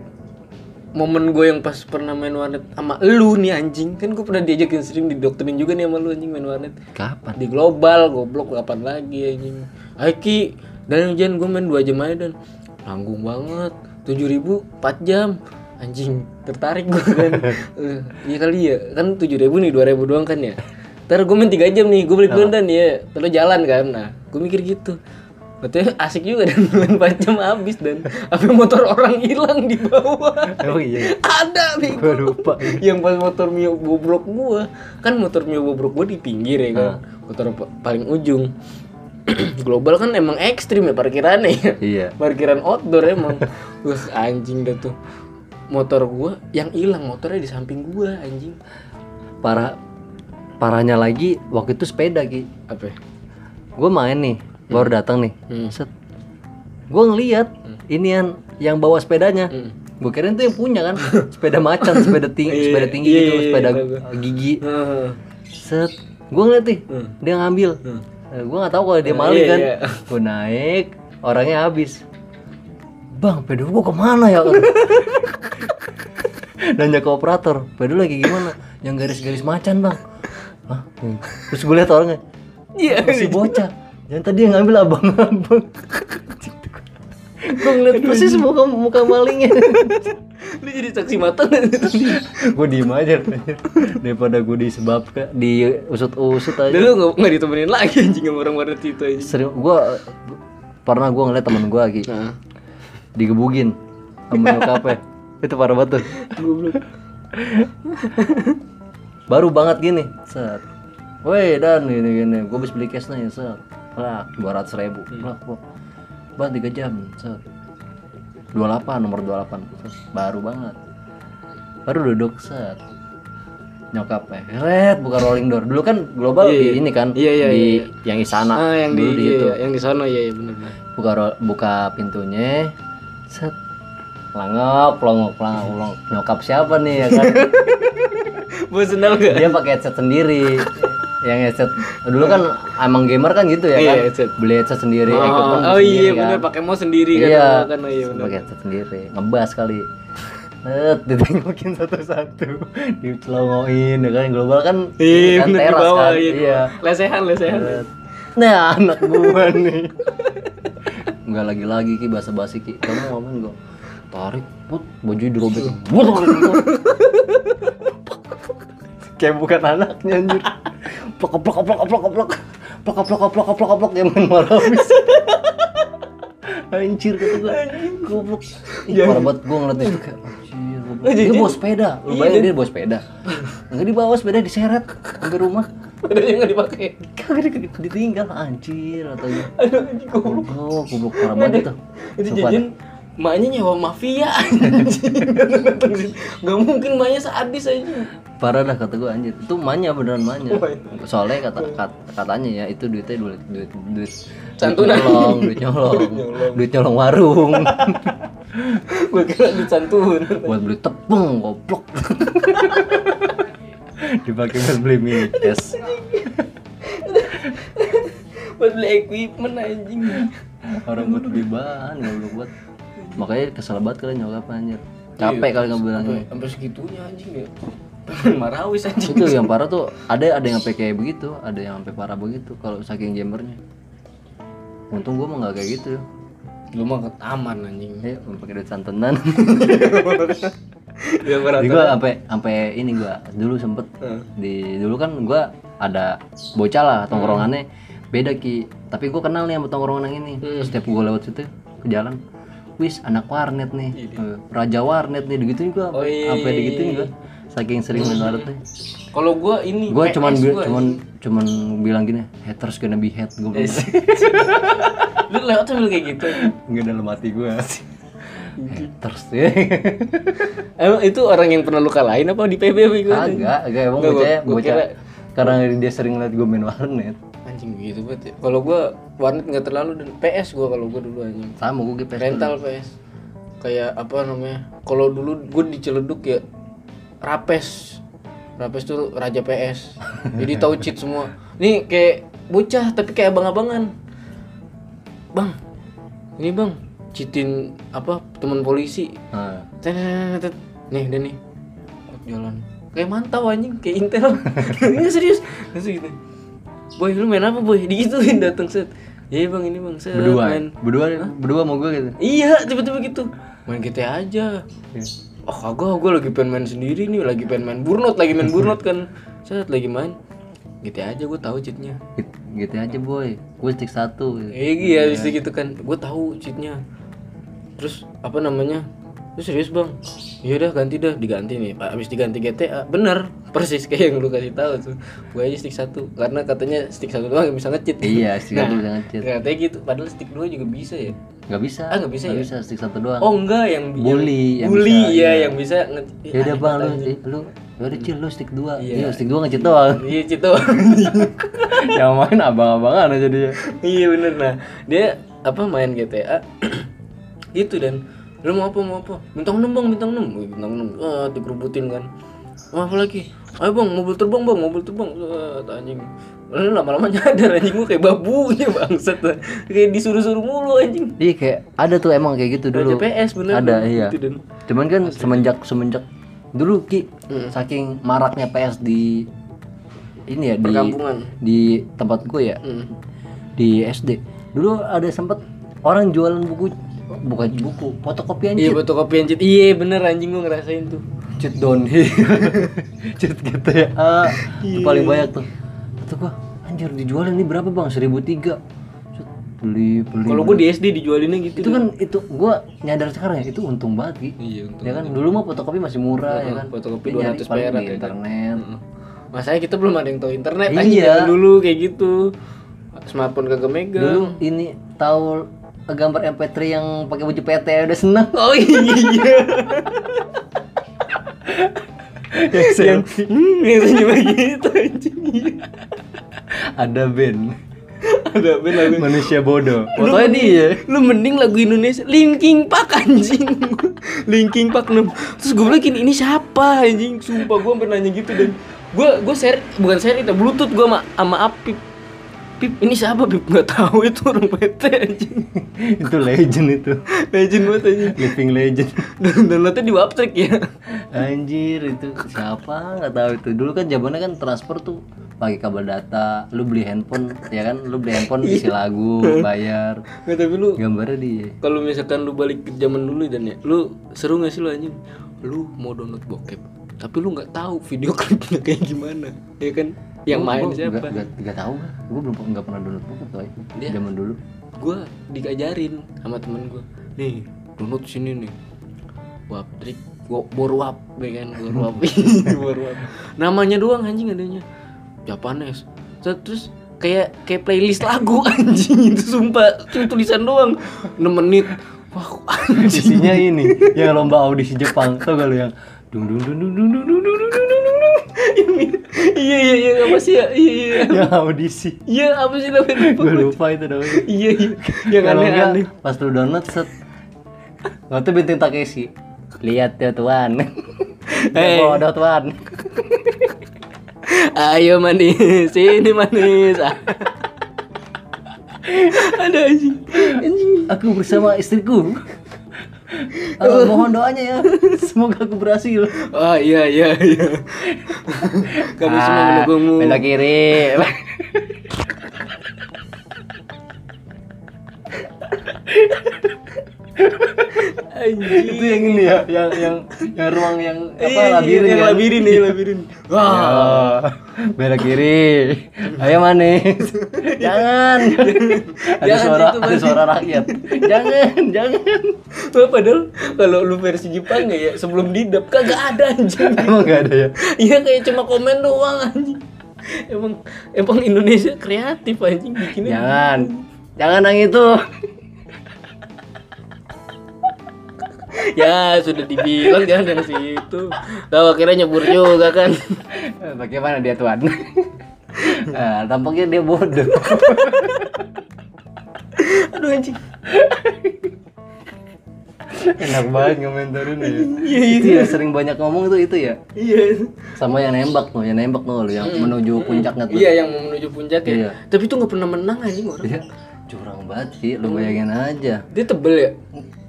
momen gue yang pas pernah main warnet sama lu nih anjing kan gue pernah diajakin sering didoktrin juga nih sama lu anjing main warnet Kapan? di global goblok kapan lagi anjing Ayo Ki dan hujan gue main 2 jam aja dan nanggung banget 7000 4 jam anjing tertarik gue kan. Eh, iya kali ya. Kan 7000 nih 2000 doang kan ya. Ntar gue main 3 jam nih gue balik duluan dan ya terus jalan kan. Nah gue mikir gitu. Berarti asik juga dan main 4 jam habis dan apa motor orang hilang di bawah? Oh iya. ada nih Gua lupa. yang pas motor Mio bobrok gua. Kan motor Mio bobrok gua di pinggir ya kan motor pa- paling ujung. Global kan emang ekstrim ya parkirannya ya. Iya. parkiran outdoor emang. Wah anjing dah tuh motor gua yang hilang motornya di samping gua anjing Parah parahnya lagi waktu itu sepeda ki. apa? Gue main nih, baru datang nih. Hmm. Set. Gue ngeliat inian yang bawa sepedanya. Hmm. Gue kirain tuh yang punya kan, sepeda macan, sepeda tinggi, sepeda tinggi Iya, gitu, iya, sepeda iya, gigi. Set, gue ngeliat nih, Hmm. dia ngambil. gue nggak tahu kalau dia maling iya, kan. iya. Gue naik, orangnya habis. Bang, pedal gue ke mana ya? Nanya ke operator, pedal lagi gimana? Yang garis-garis macan bang. Hah? Hmm. Terus gue lihat orangnya, iya si bocah. Yang tadi yang ngambil abang-abang. gue ngeliat persis muka muka malingnya. lu jadi saksi mata gue diem aja daripada gue disebabkan di usut-usut aja Dan lu nggak nggak ditemenin lagi anjing sama orang warnet itu anjing sering gue pernah gue ngeliat temen gue lagi digebugin sama nyokapnya itu parah banget tuh. Baru banget gini set. Woi dan gini gini. Gue habis beli cash nih set. Lah dua ratus ribu. Lah kok bang tiga jam set. 28 nomor 28 set. baru banget. Baru duduk set. Nyokap eh red buka rolling door. Dulu kan global Iya, di iya. ini kan Iya, iya, di iya, yang istana ah yang di, dulu di iya, situ iya, yang di sana iya, iya benar benar buka buka pintunya set. Langop longok langop longok nyokap siapa nih ya kan? Bosan tau gak dia pakai headset sendiri. Yang headset dulu kan emang gamer kan gitu ya Iya, kan? headset. beli headset sendiri oh, equipment oh sendiri iya kan. benar pakai mau sendiri kan iya. kan oh, iya pakai headset sendiri ngebas kali. Net, ditengokin satu-satu, dicelongoin, ya kan global kan, iya kan teras bawah kan, iya, lesehan lesehan. Nah anak gua nih, nggak lagi-lagi ki bahasa basi ki, kamu ngapain gua? Tarik, put, baju dirobek, put, put, kayak bukan anaknya anjir, plok plok plok plok plok plok plok plok plok plok yang main marabis. Anjir kata gua, goblok. Ih, parah banget gua ngeliat itu kayak anjir. goblok. Dia bawa sepeda, lu bayangin dia bawa sepeda. Enggak dibawa sepeda diseret sampai rumah. Ada yang nggak dipakai Kagak di- ditinggal anjir atau goblok. Goblok, goblok parah banget itu. itu jajan maknya nyewa mafia anjing nggak mungkin maknya sadis aja. Parah dah kata gua anjir. Itu manya beneran manya. Oh, iya. Soalnya kata kat- katanya ya itu duitnya duit duit duit Santunan. duit nyolong, duit nyolong, duit nyolong warung. gue kira dicantun buat beli tepung goblok dipakai buat beli yes buat beli equipment anjing. Orang buat beli bahan goblok buat. Makanya kesel banget kalian nyokap anjir. Capek kali nggak bilang sampai segitunya anjing ya. Marawis anjing. Itu yang parah tuh ada ada yang sampai kayak begitu ada yang sampai parah begitu kalau saking gamernya untung gua mah nggak kayak gitu. Lu mah ketaman anjing. Ya pakai duit santenan ya Jadi gua sampai sampai ini gua dulu sempet. Di dulu kan gua ada bocah lah tongkrongannya beda ki. Tapi gua kenal nih sama tongkrongan yang ini. Setiap gua lewat situ ke jalan wis anak warnet nih Eh, raja warnet nih gitu gua. Oh, iya, sampai iya, digituin gua. saking sering main warnet nih. Kalau gua ini gua PS cuman gua, cuman cuman bilang gini haters gonna be hate gua bilang. Lu lewat sambil kayak gitu. Nggak dalam hati gua haters. Ya emang itu orang yang pernah lu kalahin apa di PBB gitu agak agak emang gua bocah kira- karena dia sering liat gua main warnet. Anjing gitu banget ya. kalau gua warnet nggak terlalu dan PS gua kalau gua dulu anjing. Sama gua gitu rental PS kayak apa namanya kalau dulu gue di Ciledug ya Rapes. Rapes tuh raja PS jadi tahu cheat semua. Nih kayak bocah tapi kayak abang-abangan. Bang ini bang cheatin apa teman polisi. Nah, nih udah nih. Jalan. Kayak mantau anjing. Kayak intel. Ini serius. Langsung gitu. Boy lu main apa boy? Digituin datang set. Iya bang ini bang set. Berdua main. Berdua berdua mau gue gitu? Iya, tiba-tiba gitu. Main GTA aja. Oh kagak, gue lagi pengen main sendiri nih, lagi pengen main burnout, lagi main burnout kan. Saya lagi main. GTA aja, gue tahu cheatnya. gitu, gitu aja boy. Gue stick satu. Eh iya, bisa gitu kan. Gue tahu cheatnya. Terus apa namanya? Terus serius bang? Iya udah ganti dah, diganti nih. Pak, abis diganti GTA, bener persis kayak yang lu kasih tahu tuh. Gue aja stick satu, karena katanya stick satu doang yang bisa nge-cheat. iya stick satu jangan cheat Katanya gitu, padahal stick dua juga bisa ya. nggak bisa Ah, nggak bisa nggak ya? bisa stick satu doang Oh enggak yang Bully, yang bully bisa, iya. yang bisa nge ya udah bang lu eh, lu ya udah cil lu stick dua Iya. iya stick dua ngecheat doang Iya Cito yang main abang-abangan aja dia Iya bener nah Dia apa main GTA Gitu dan. Lu mau apa mau apa? Bintang 6 bang bintang 6 Wih, Bintang 6 Ah dikerubutin kan. Mau apa lagi? Ayo bang mobil terbang bang mobil terbang. Wah anjing. Lalu lama-lama nyadar anjing. Gua kayak babunya bangsat. Kayak disuruh-suruh mulu anjing. Iya kayak ada tuh emang kayak gitu dulu. PS bener. Ada Bang. iya. Gitu, dan. Cuman kan semenjak semenjak dulu ki saking maraknya PS di ini ya di di tempat gue ya Hmm. di SD dulu ada sempet orang jualan buku bukan buku fotokopian Iya cheat fotokopian cheat Iya bener anjing gua ngerasain tuh. Cheat downhill cheat gitu ya. Ah, itu paling banyak tuh. Kata gua anjir dijualin ini berapa bang? Seribu tiga. Beli beli Kalau gua di SD dijualinnya gitu. Itu kan itu gua nyadar sekarang ya itu untung banget Ki. Iya untuk ya kan dulu mah fotokopi masih murah ya kan. fotokopi 200 paling perak di ya kan? internet. Masanya kita belum ada yang tahu internet Iya. zaman dulu kayak gitu. Smartphone kagak megang. dulu ini tahu gambar MP3 yang pakai baju PT udah seneng Oh iya. yang hmm, yang senyum begitu anjing Iya. Ada band ada band lagu manusia bodoh. Fotonya dia. Lu mending lagu Indonesia Linkin Park anjing Linkin Park 6 Terus gue bilang ini siapa anjing Sumpah gue sampai nanya gitu dan Gue gue share Bukan share itu Bluetooth gue sama, sama Apip Pip ini siapa Pip? Gak tahu itu orang PT anjing. Itu legend itu. Legend banget anjing. Living legend. Dan downloadnya di Waptrek ya. Anjir itu siapa? Nggak tahu itu. Dulu kan zamannya kan transfer tuh pakai kabel data lu beli handphone ya kan? Lu beli handphone isi lagu bayar. Nggak tapi lu gambarnya dia Kalau misalkan lu balik ke zaman dulu dan ya Lu seru gak sih lu anjing? Lu mau download bokep Tapi lu nggak tahu video klipnya kayak gimana Ya kan Yang main siapa Gak, gak, tahu gue belum nggak pernah download buku tuh Dia- zaman dulu gue diajarin sama temen gue nih download sini nih waptrik Wo- borwap ya kan borwap borwap namanya doang anjing adanya Japanes Terus- terus kayak kayak playlist lagu anjing itu sumpah cuma tulisan doang 6 menit wah anjing isinya ini yang lomba audisi Jepang tau gak lu yang dung dung dung dung dung dung dung dung dung dung dung Yang- iya iya iya apa sih? Ya iya iya. Yang audisi. Iya apa sih namanya? Gue lupa. itu namanya. Iya iya. Yang Kalau enggak, aneh-aneh pas lu download set. Waktu bintin Takeshi. Lihat ya tuan. Hey. bodoh tuan. Ayo manis, sini manis. Ada anjing. Anjing. aku bersama istriku Eh, mohon doanya ya semoga aku berhasil Oh iya iya iya. Kami semua Ah, mendukungmu. belok kiri Anjing. itu yang ini ya yang yang yang ruang yang apa Iya, iya, labirin yang kan? labirin nih labirin. Wah. Oh, belok kiri ayo manis jangan ada Jangan suara ada suara rakyat jangan jangan Wah, padahal kalau lu versi Jepang ya sebelum didap kagak ada anjing. emang gak ada ya Iya kayak cuma komen doang anjing. Emang emang Indonesia kreatif anjing bikinnya. jangan jangan yang itu Ya sudah dibilang jangan dari situ. Tahu akhirnya nyebur juga kan. Eh, bagaimana dia tuan nah, tampaknya dia bodoh Aduh anjing. enak banget ngomentarin ya Iya itu ya sering banyak ngomong tuh itu ya Iya. sama yang nembak tuh yang nembak tuh yang menuju puncaknya tuh Iya yang menuju puncak ya. Iya. Tapi itu nggak pernah menang anjing orang. Iya, curang banget sih lu bayangin aja Dia tebel ya.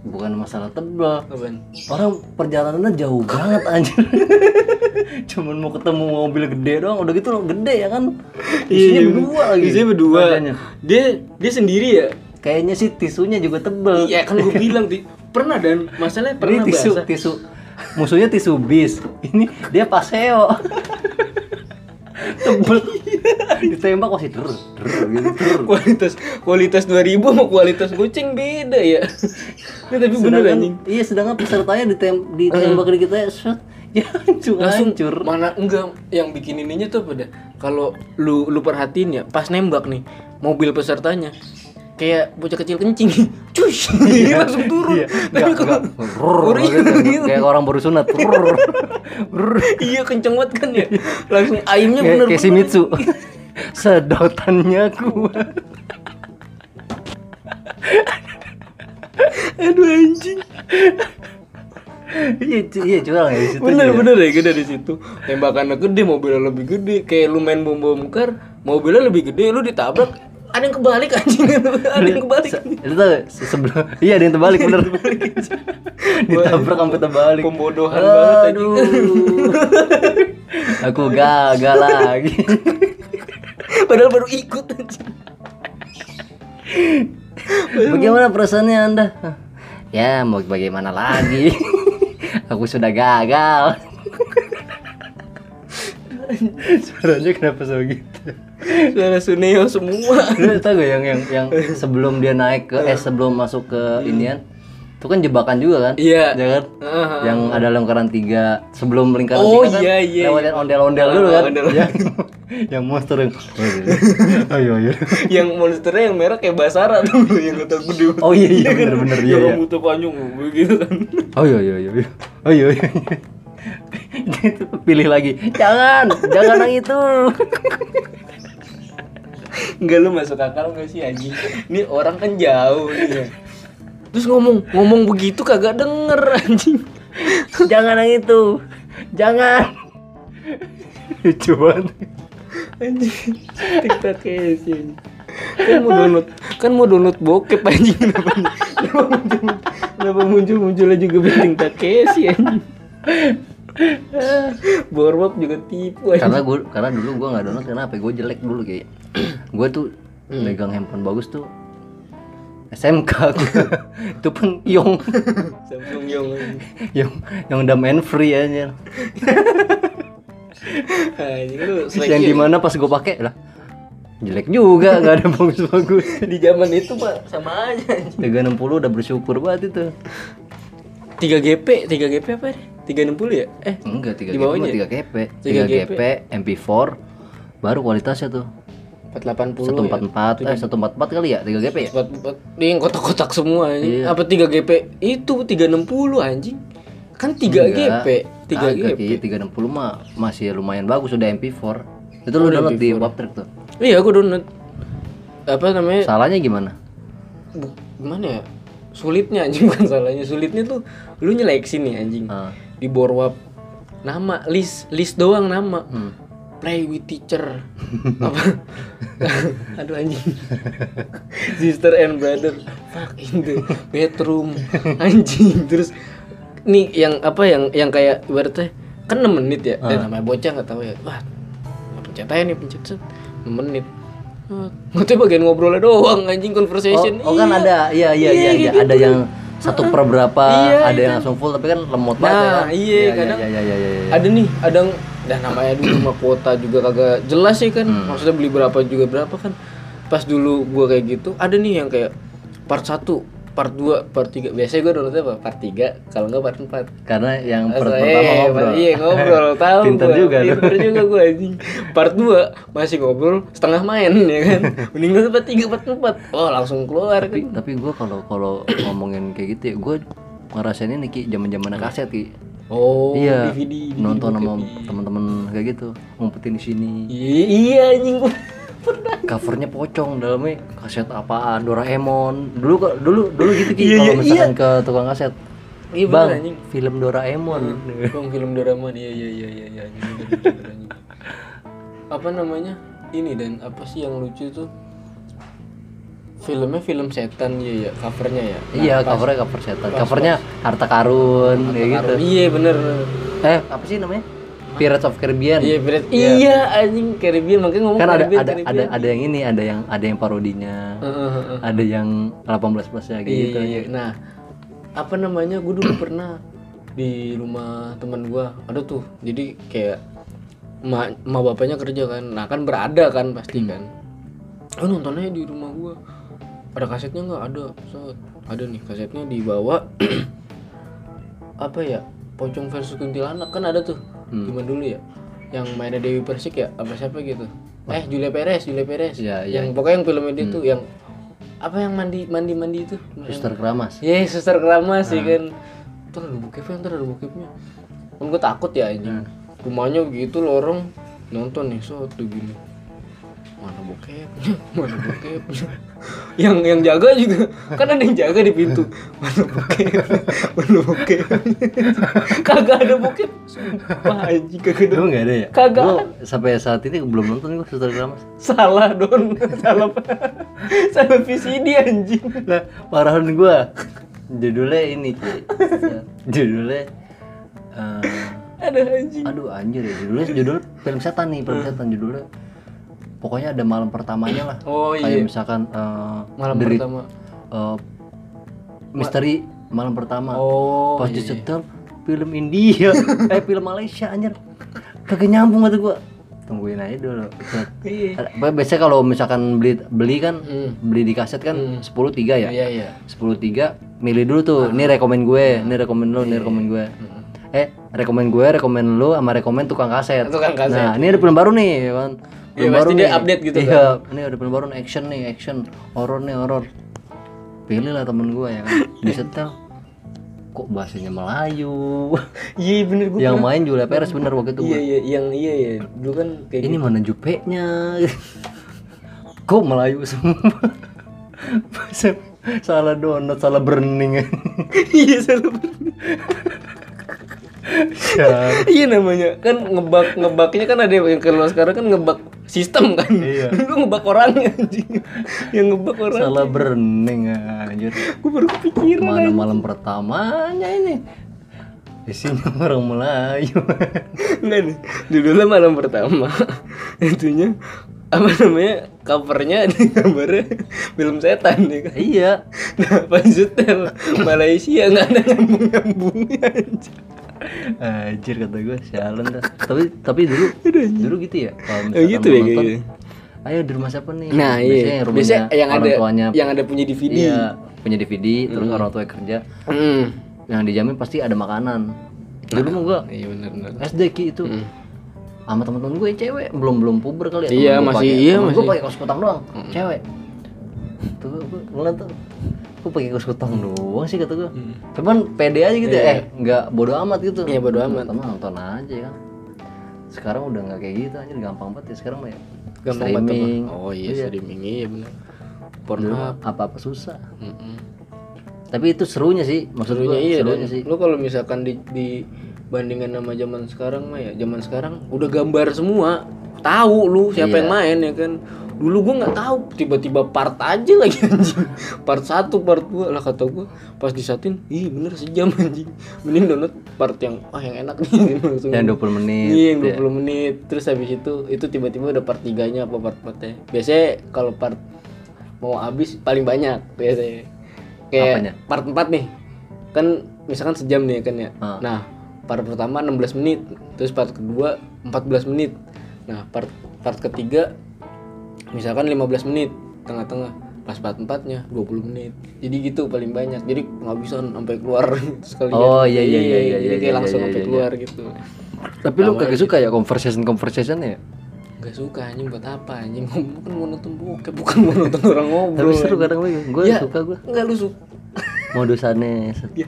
Bukan masalah tebal Apaan? orang perjalanannya jauh banget anjir cuman mau ketemu mobil gede doang udah gitu gede ya kan isinya berdua lagi Iya, Isinya berdua. Badannya. Dia dia sendiri ya. kayaknya sih tisunya juga tebel Iya kan gue bilang di pernah dan masalahnya pernah ini tisu basah. tisu musuhnya tisu bis ini dia paseo tebel ditembak masih der gitu der. kualitas kualitas 2000 sama kualitas goceng beda ya. Nah, tapi bener anjing. iya sedangkan pesertanya ditem ditembak di kita set ya hancur langsung hancur. mana enggak yang bikin ininya tuh pada kalau lu lu perhatiin ya pas nembak nih mobil pesertanya kayak bocah kecil kencing. Cuy langsung turun. Iya, tapi enggak, kalau Iya, gitu. gitu. kayak orang baru sunat. Iya kenceng banget kan ya. Langsung ayamnya kayak bener kayak si Mitsu. Sedotannya kuat aduh anjing. Iya iya curang ya di situ bener juga. bener ya gede di situ. Tembakannya gede mobilnya lebih gede. Kayak lu main bom bom kar mobilnya lebih gede lu ditabrak ada yang kebalik anjing. Ada yang kebalik. Itu se- sebelum iya ada yang terbalik bener. Ditabrak sampai terbalik. Pembodohan banget, anjing. aduh. Aku gagal lagi. Padahal baru ikut anjing bagaimana perasaannya anda? Ya mau bagaimana lagi? Aku sudah gagal. Suaranya kenapa so gitu? Suara Suneo semua. Lu tau gak yang yang yang sebelum dia naik ke eh sebelum masuk ke inian itu kan jebakan juga kan? Iya. Ya kan? Yang ada lingkaran tiga sebelum lingkaran Oh, tiga kan iya, iya, lewatin ondel-ondel dulu kan? ondel-ondel. Yang, yang monster yang ayo ayo. yang monsternya yang merah kayak Basara tuh yang kata gede. Oh iya iya bener bener iya. Yang iya. rambutnya panjang begitu kan. Oh iya iya iya. iya. Oh iya iya. gitu pilih lagi jangan jangan yang itu Enggak lu masuk akal gak sih anjing? Ini orang kan jauh nih ya. Terus ngomong ngomong begitu kagak denger anjing. jangan yang itu jangan lucu banget Anjing. TikTok sih. Kan mau download kan mau download bokep anjing kenapa kenapa muncul kenapa muncul munculnya juga penting Takeshi anjing. Borwap juga tipu anjing. karena gue karena dulu gue nggak download karena HP gue jelek dulu kayak gue tuh megang handphone bagus tuh SMK itu pun Yong. Samsung Yong. Yang yang udah main free aja. Anjing lu Terus yang di mana pas gue pakai lah. Jelek juga nggak ada bagus-bagus. Di zaman itu pak sama aja anjing. 360 udah bersyukur banget itu. 3 GP 3 GP apa deh 360 ya? Eh enggak 3 Di GP bawahnya ya? 3 GP 3 3 GP MP4 baru kualitasnya tuh 480 144 eh 144 kali ya 3 GP ya Buat, buat dia yang kotak-kotak semua anjing. Iya. Apa 3 GP? Itu 360 anjing. Kan 3 GP, 3 Agak, GP. Ki. 360 mah masih lumayan bagus udah MP4 itu lu download di Waptrek tuh Iya, aku download. Apa namanya? salahnya gimana Bu- gimana ya? Sulitnya anjing bukan salahnya. Sulitnya tuh lu nyeleksi nih anjing. Ah. Di borwap nama list list doang nama. Hmm. Play with teacher. apa? Aduh anjing. Sister and brother. Fuck in the bedroom. Anjing. Terus nih yang apa yang yang kayak ibaratnya kan 6 menit ya. Dan namanya bocah nggak tahu ya. Wah, pencet aja nih pencet set. 6 menit. Ngerti bagian ngobrolnya doang anjing Oh, conversation. oh kan Iya. ada iya iya iya, Iya, iya. kayak ada yang satu per berapa Iya, ada yang langsung full tapi kan lemot banget ya Nah, kan? iya, kadang iya iya iya iya, iya. ada nih ada dan namanya dulu mah kuota juga kagak jelas sih kan Hmm. maksudnya beli berapa juga berapa kan pas dulu gua kayak gitu ada nih yang kayak part 1 part 2 part 3 biasanya gua downloadnya apa part 3 kalau enggak part 4 karena yang per Asal- pertama eh, ngobrol Iya ngobrol tahu Pinter gua. juga. Pinter juga gue anjing. Part 2 masih ngobrol setengah main ya kan. Mending part 3 part 4. Oh langsung keluar tapi kan. tapi gue kalau kalau ngomongin kayak gitu ya gue ngerasain ini ki zaman zaman kaset ki Oh iya DVD, DVD nonton sama bokep. teman-teman kayak gitu ngumpetin di sini Iya iya anjing gua pernah. covernya pocong dalamnya kaset apaan Doraemon dulu kok dulu dulu gitu ki Iya, kalau iya, misalkan ke tukang kaset Iya bang bener anjing. film Doraemon Bang film Doraemon iya iya iya iya iya anjing, anjing. Apa namanya? Ini dan apa sih yang lucu tuh? Filmnya film setan ya ya covernya ya. Nah, iya pas- covernya cover setan covernya harta karun kayak gitu Iya bener. eh apa sih namanya Pirates of Caribbean Iya bener. Iya anjing Caribbean makanya ngomong kan ada Caribbean, ada Caribbean. ada ada yang ini ada yang ada yang parodinya Heeh, heeh. ada yang 18 plus ya Iya, gitu iya, iya. Nah, apa namanya? Gue dulu pernah di rumah teman gua ada tuh. Jadi kayak ma, ma bapaknya kerja kan. Nah, kan berada kan pasti kan. Oh, nontonnya di rumah gua. Ada kasetnya nggak? Ada. Set. Ada nih kasetnya dibawa apa ya? Pocong versus kuntilanak kan ada tuh. Gimana dulu ya? Yang mainnya Dewi Persik ya? Apa siapa gitu? Eh, Julia Perez, Julia Perez. Iya, iya. Yang pokoknya yang filmnya dia tuh yang apa yang mandi mandi mandi itu? Suster Keramas Iya, suster keramas sih kan. Ntar ada bokepnya, ntar ada bokepnya. Kan gue takut ya anjing. Rumahnya gitu lorong nonton nih, so tuh gini. Bokepnya? Mana bokepnya? yang yang jaga juga kan ada yang jaga di pintu. Mana bokepnya? Mana bokepnya? kagak ada bokep. Sumpah anjing kagak ada. Nggak ada ya? Kagak. Gua sampai saat ini belum nonton gua Suster Keramas. Salah don, salah salah VCD anjing. Nah, parahan gua. Judulnya ini. Judulnya eh, Ada anjing. aduh anjir ya judulnya judul film setan nih, film setan judulnya. Pokoknya ada malam pertamanya lah. Oh Kayak iya. misalkan eh, Malam dari- pertama. eh, misteri malam pertama. Oh. Pas iya, iya. disetel film India, eh film Malaysia anjir. Kagak nyambung kata gua. Tungguin aja dulu. Iya. Biasanya kalau misalkan beli beli kan Hmm. beli di kaset kan 10 3 ya. Iya iya. 10 3 milih dulu tuh. Ini rekomen gue, ini rekomen lu, ini rekomen gue. Eh, rekomen gue, rekomen lu sama rekomen tukang kaset. Tukang kaset. Nah, ini ada film baru nih, ya kan. Iya, pasti dia update gitu Iya, ini ada film baru nih, action nih, action, horor nih, horor. Pilih lah temen gue ya kan. Disetel kok bahasanya Melayu? Iya bener gue yang main Julia Perez bener waktu itu iya iya yang iya ya dulu kan kayak ini mana jupeknya kok Melayu semua? Bahasa- salah donat salah burning. Iya salah bener. ya. Iya namanya. Kan ngebak ngebaknya kan ada yang kalau sekarang kan ngebak sistem kan? Iya. lu ngebak orangnya anjing. Yang ngebak orang. Salah burning anjir. Gue baru kepikiran mana malam pertamanya ini? Isinya orang Melayu. Enggak nih, judulnya malam pertama. Itunya apa namanya covernya di gambarnya film setan ya kan? Iya. Nah pas setel Malaysia nggak ada nyambung nyambungnya anjir. kata gue sialan dah. Tapi tapi dulu dulu gitu ya kalau Oh, gitu ya, mau nonton, gitu. ayo di rumah siapa nih? Nah biasanya iya rumahnya biasanya yang orang ada tuanya. yang ada punya DVD iya punya DVD terus orang tua kerja. Hmm. yang dijamin pasti ada makanan. Dulu mah gua iya benar benar SD ki itu. Sama teman-teman gue yang cewek belum belum puber kali ya. Iya, masih- pakai- iya, temen gue masih. pakai kaos kutang doang cewek. Tuh gue ngeliat tuh gue pakai kaos kutang doang sih kata gue cuman pede aja gitu ya. Eh nggak bodo amat gitu. Hmm. Iya, bodo amat. teman nonton aja kan. Sekarang udah nggak kayak gitu anjir. Gampang banget ya sekarang mah ya gampang banget streaming. Oh iya streaming iya benar Pornhub. apa apa susah. Mm-mm. tapi itu serunya sih maksud Serunya iya serunya sih. lu kalau misalkan di, dibandingkan sama zaman sekarang mah ya zaman sekarang udah gambar semua. Tahu lu siapa Iya. yang main ya kan dulu gua nggak tahu tiba-tiba part aja lagi anjing. Part satu part dua lah kata gua. Pas disatin ih bener sejam anjing. Mending download part yang ah yang enak nih langsung. Yang 20 menit iya yang ya. 20 menit. Terus habis itu itu tiba-tiba udah part tiganya apa part partnya. Biasanya kalau part mau habis paling banyak biasanya. Kayak Apanya? part 4 nih. Kan misalkan sejam nih kan ya. Ah. nah part pertama 16 menit terus part kedua 14 menit. Nah part part ketiga misalkan 15 menit tengah-tengah. Pas part empatnya 20 menit. Jadi gitu paling banyak. Jadi nggak bisa sampai keluar sekalian. Oh, iya, iya, iya, iya, jadi iya, kayak iya, langsung iya, sampai iya. keluar gitu. Tapi lu kagak suka ya conversation conversation ya? Gak suka anjing buat apa anjing? Bukan mau nonton bokep bukan mau nonton orang ngobrol tapi seru kadang gue gue Ya. suka gue Enggak lu suka. Modusannya. Ya,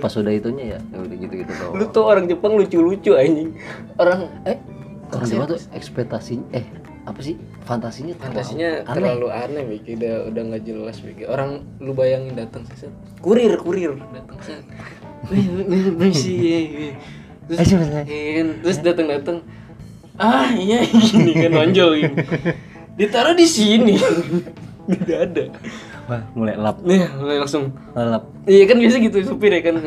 pas udah itunya ya ya udah gitu gitu doang. Lu tuh orang Jepang lucu-lucu anjing. Orang eh orang Jawa tuh ekspektasinya eh apa sih? Fantasinya terlalu fantasinya aneh. terlalu aneh Biki udah udah nggak jelas Biki orang lu bayangin datang set kurir kurir. Datang wih, sih, iya, iya. terus Eh, iya kan, terus datang datang ah iya gini kan nonjol gini ditaruh di sini. Tidak ada. Wah mulai lap. Nih mulai langsung. Lap. Iya kan biasa gitu supir ya kan?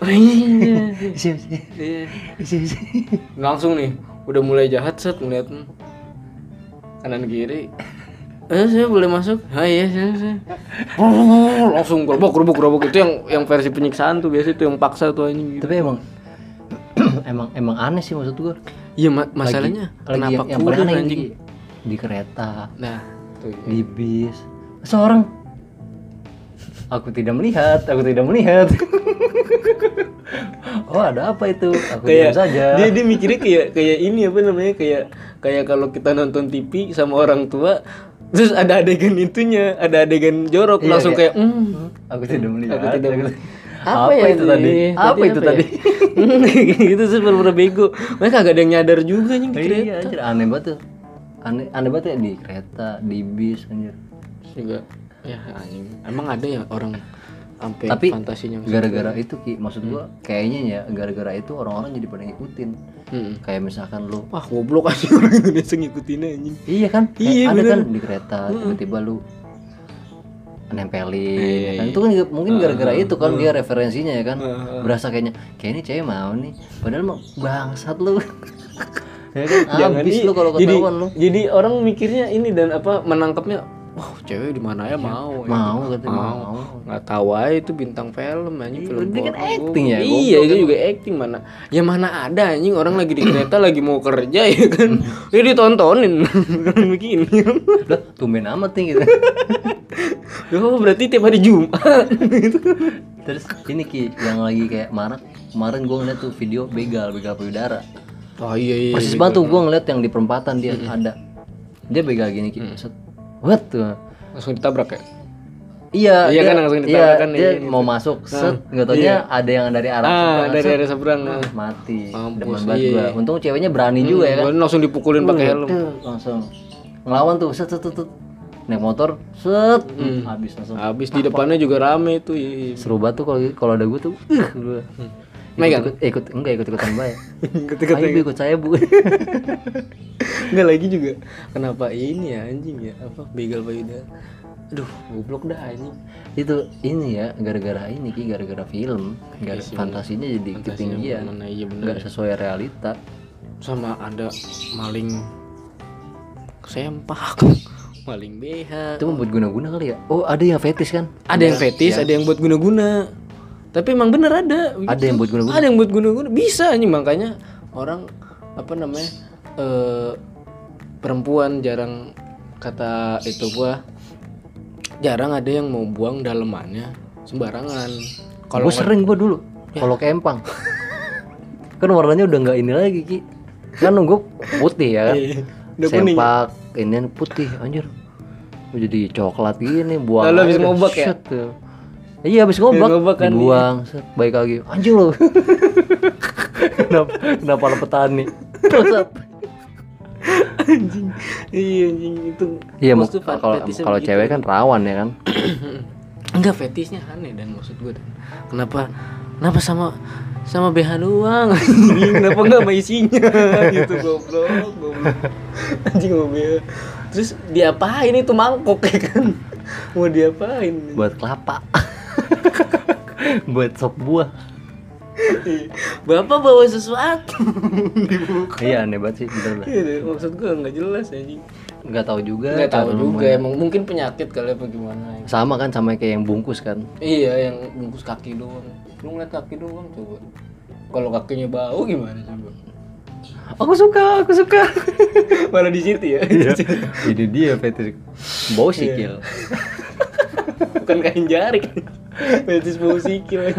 Oh, iya, iya, iya. sih? Sih Iya. sih sih? Langsung nih udah mulai jahat set ngeliat hmm, kanan kiri. Eh saya boleh masuk? Ah iya saya, saya. Oh, langsung gerobak gerobak gerobak itu yang yang versi penyiksaan tuh biasa itu yang paksa tuh anjing gitu. Tapi emang emang emang aneh sih maksud gue iya ma- masalahnya lagi kenapa yang, yang kurir aneh anjing? di, di kereta nah tuh di bis seorang. Aku tidak melihat aku tidak melihat. Oh ada apa itu? Aku kayak diam saja. dia dia mikirnya kayak kayak ini apa namanya kayak kayak kalau kita nonton TV sama orang tua terus ada adegan itunya ada adegan jorok Iya, langsung kayak- kayak hmm, aku tidak melihat. Aku tidak melihat. apa, ya itu tadi? Apa itu tadi? Ya? gitu sih bener-bener bego. Mereka gak ada yang nyadar juga nih di kereta. iya anjir aneh banget tuh. Aneh aneh banget ya di kereta di bis anjir. Juga ya anjing. Emang ada ya orang sampai tapi fantasinya gara-gara itu ki maksud gua kayaknya ya gara-gara itu orang-orang jadi pada ngikutin. Hmm. kayak misalkan lu wah goblok aja orang Indonesia ngikutin anjing. Iya kan? Iya, ada kan di kereta tiba-tiba lu nempelin Iya, ya kan itu kan mungkin gara-gara itu kan dia referensinya ya kan? Berasa kayaknya kayak ini cewek mau nih. Padahal mah bangsat lu. Ya kan? Habis i- lu kalau ketahuan lu. jadi orang mikirnya ini dan apa menangkapnya wah cewek di mana ya? Mau ya. mau katanya mau. Mau nggak tahu aja itu bintang film anjing film dia kan acting ya, iya itu juga acting mana? Ya mana ada anjing orang lagi di kereta lagi mau kerja ya kan? Dia ditontonin. Begini. Lah tumben amat nih gitu. Oh berarti tiap hari Jumat. Gitu terus ini ki yang lagi kayak marak kemarin gua ngeliat tuh video begal begal payudara. Oh iya iya persis banget tuh gua ngeliat yang di perempatan dia ada. Dia begal gini ki. Set what tuh langsung ditabrak ya Iya, Iya dia, kan, langsung iya, ditawarkan, dia iya, gitu. mau masuk, set, nggak taunya ada yang dari arah ah seberang, dari area seberang nah. mati, Mampus, demen iya. gua. Untung ceweknya berani juga ya kan, Gua langsung dipukulin pakai helm langsung ngelawan tuh, set, set, set, set. naik motor, set, habis langsung. habis di depannya juga rame tuh iya. Seru banget tuh kalau kalau ada gue tuh, uh, gua. Megang? Ikut, ikut, enggak ikut ikutan bayar. ketika Ayo Bu, ikut saya bu. Nggak lagi juga. Kenapa ini ya anjing ya? Apa begal payudara aduh goblok dah anjing. Itu ini ya gara-gara ini ki gara-gara film. Gara fantasinya jadi ketinggian. mana iya bener. Nggak sesuai realita. Sama ada maling sempak maling BH itu buat guna-guna kali ya? Oh ada yang fetis kan? Ada yang fetis ada yang buat guna-guna tapi emang bener ada. Ada yang buat guna-guna? Ada yang buat guna-guna. Bisa anjing makanya orang apa namanya eh perempuan jarang kata itu gua jarang ada yang mau buang dalemannya sembarangan. Kalau gue sering gue dulu. Kalau ke empang. Kan warnanya udah nggak ini lagi ki. Kan gue putih ya kan? Iya, kuning sempak ini putih anjir. Gua jadi coklat gini buang Lalu habis ngobak ya? tuh. Iya habis ngobak, ngobak kan, dibuang set, baik lagi. Anjir lo kenapa kenapa lo petani? Anjing. Iya anjing itu iya kalau kalau cewek kan rawan ya kan? Enggak fetisnya aneh dan maksud gue dan. Kenapa kenapa sama sama BH doang? Anjing kenapa enggak sama isinya? Gitu goblok goblok. Anjing mau BH terus diapain itu mangkok ya kan? Mau diapain? Buat kelapa buat sop buah. Bapak bawa sesuatu. Dibuka iya aneh banget sih bener lah. Iya, deh, maksud gue nggak jelas anjing. Nggak tahu juga nggak tahu juga emang mungkin penyakit kali apa gimana ya. sama kan sama kayak yang bungkus kan. Iya yang bungkus kaki doang. Lu ngeliat kaki doang coba. Kalau kakinya bau gimana coba aku suka aku suka. Malah di situ ya? Ini dia fetis bau sikil. Bukan kain jarik fetis bau sikil.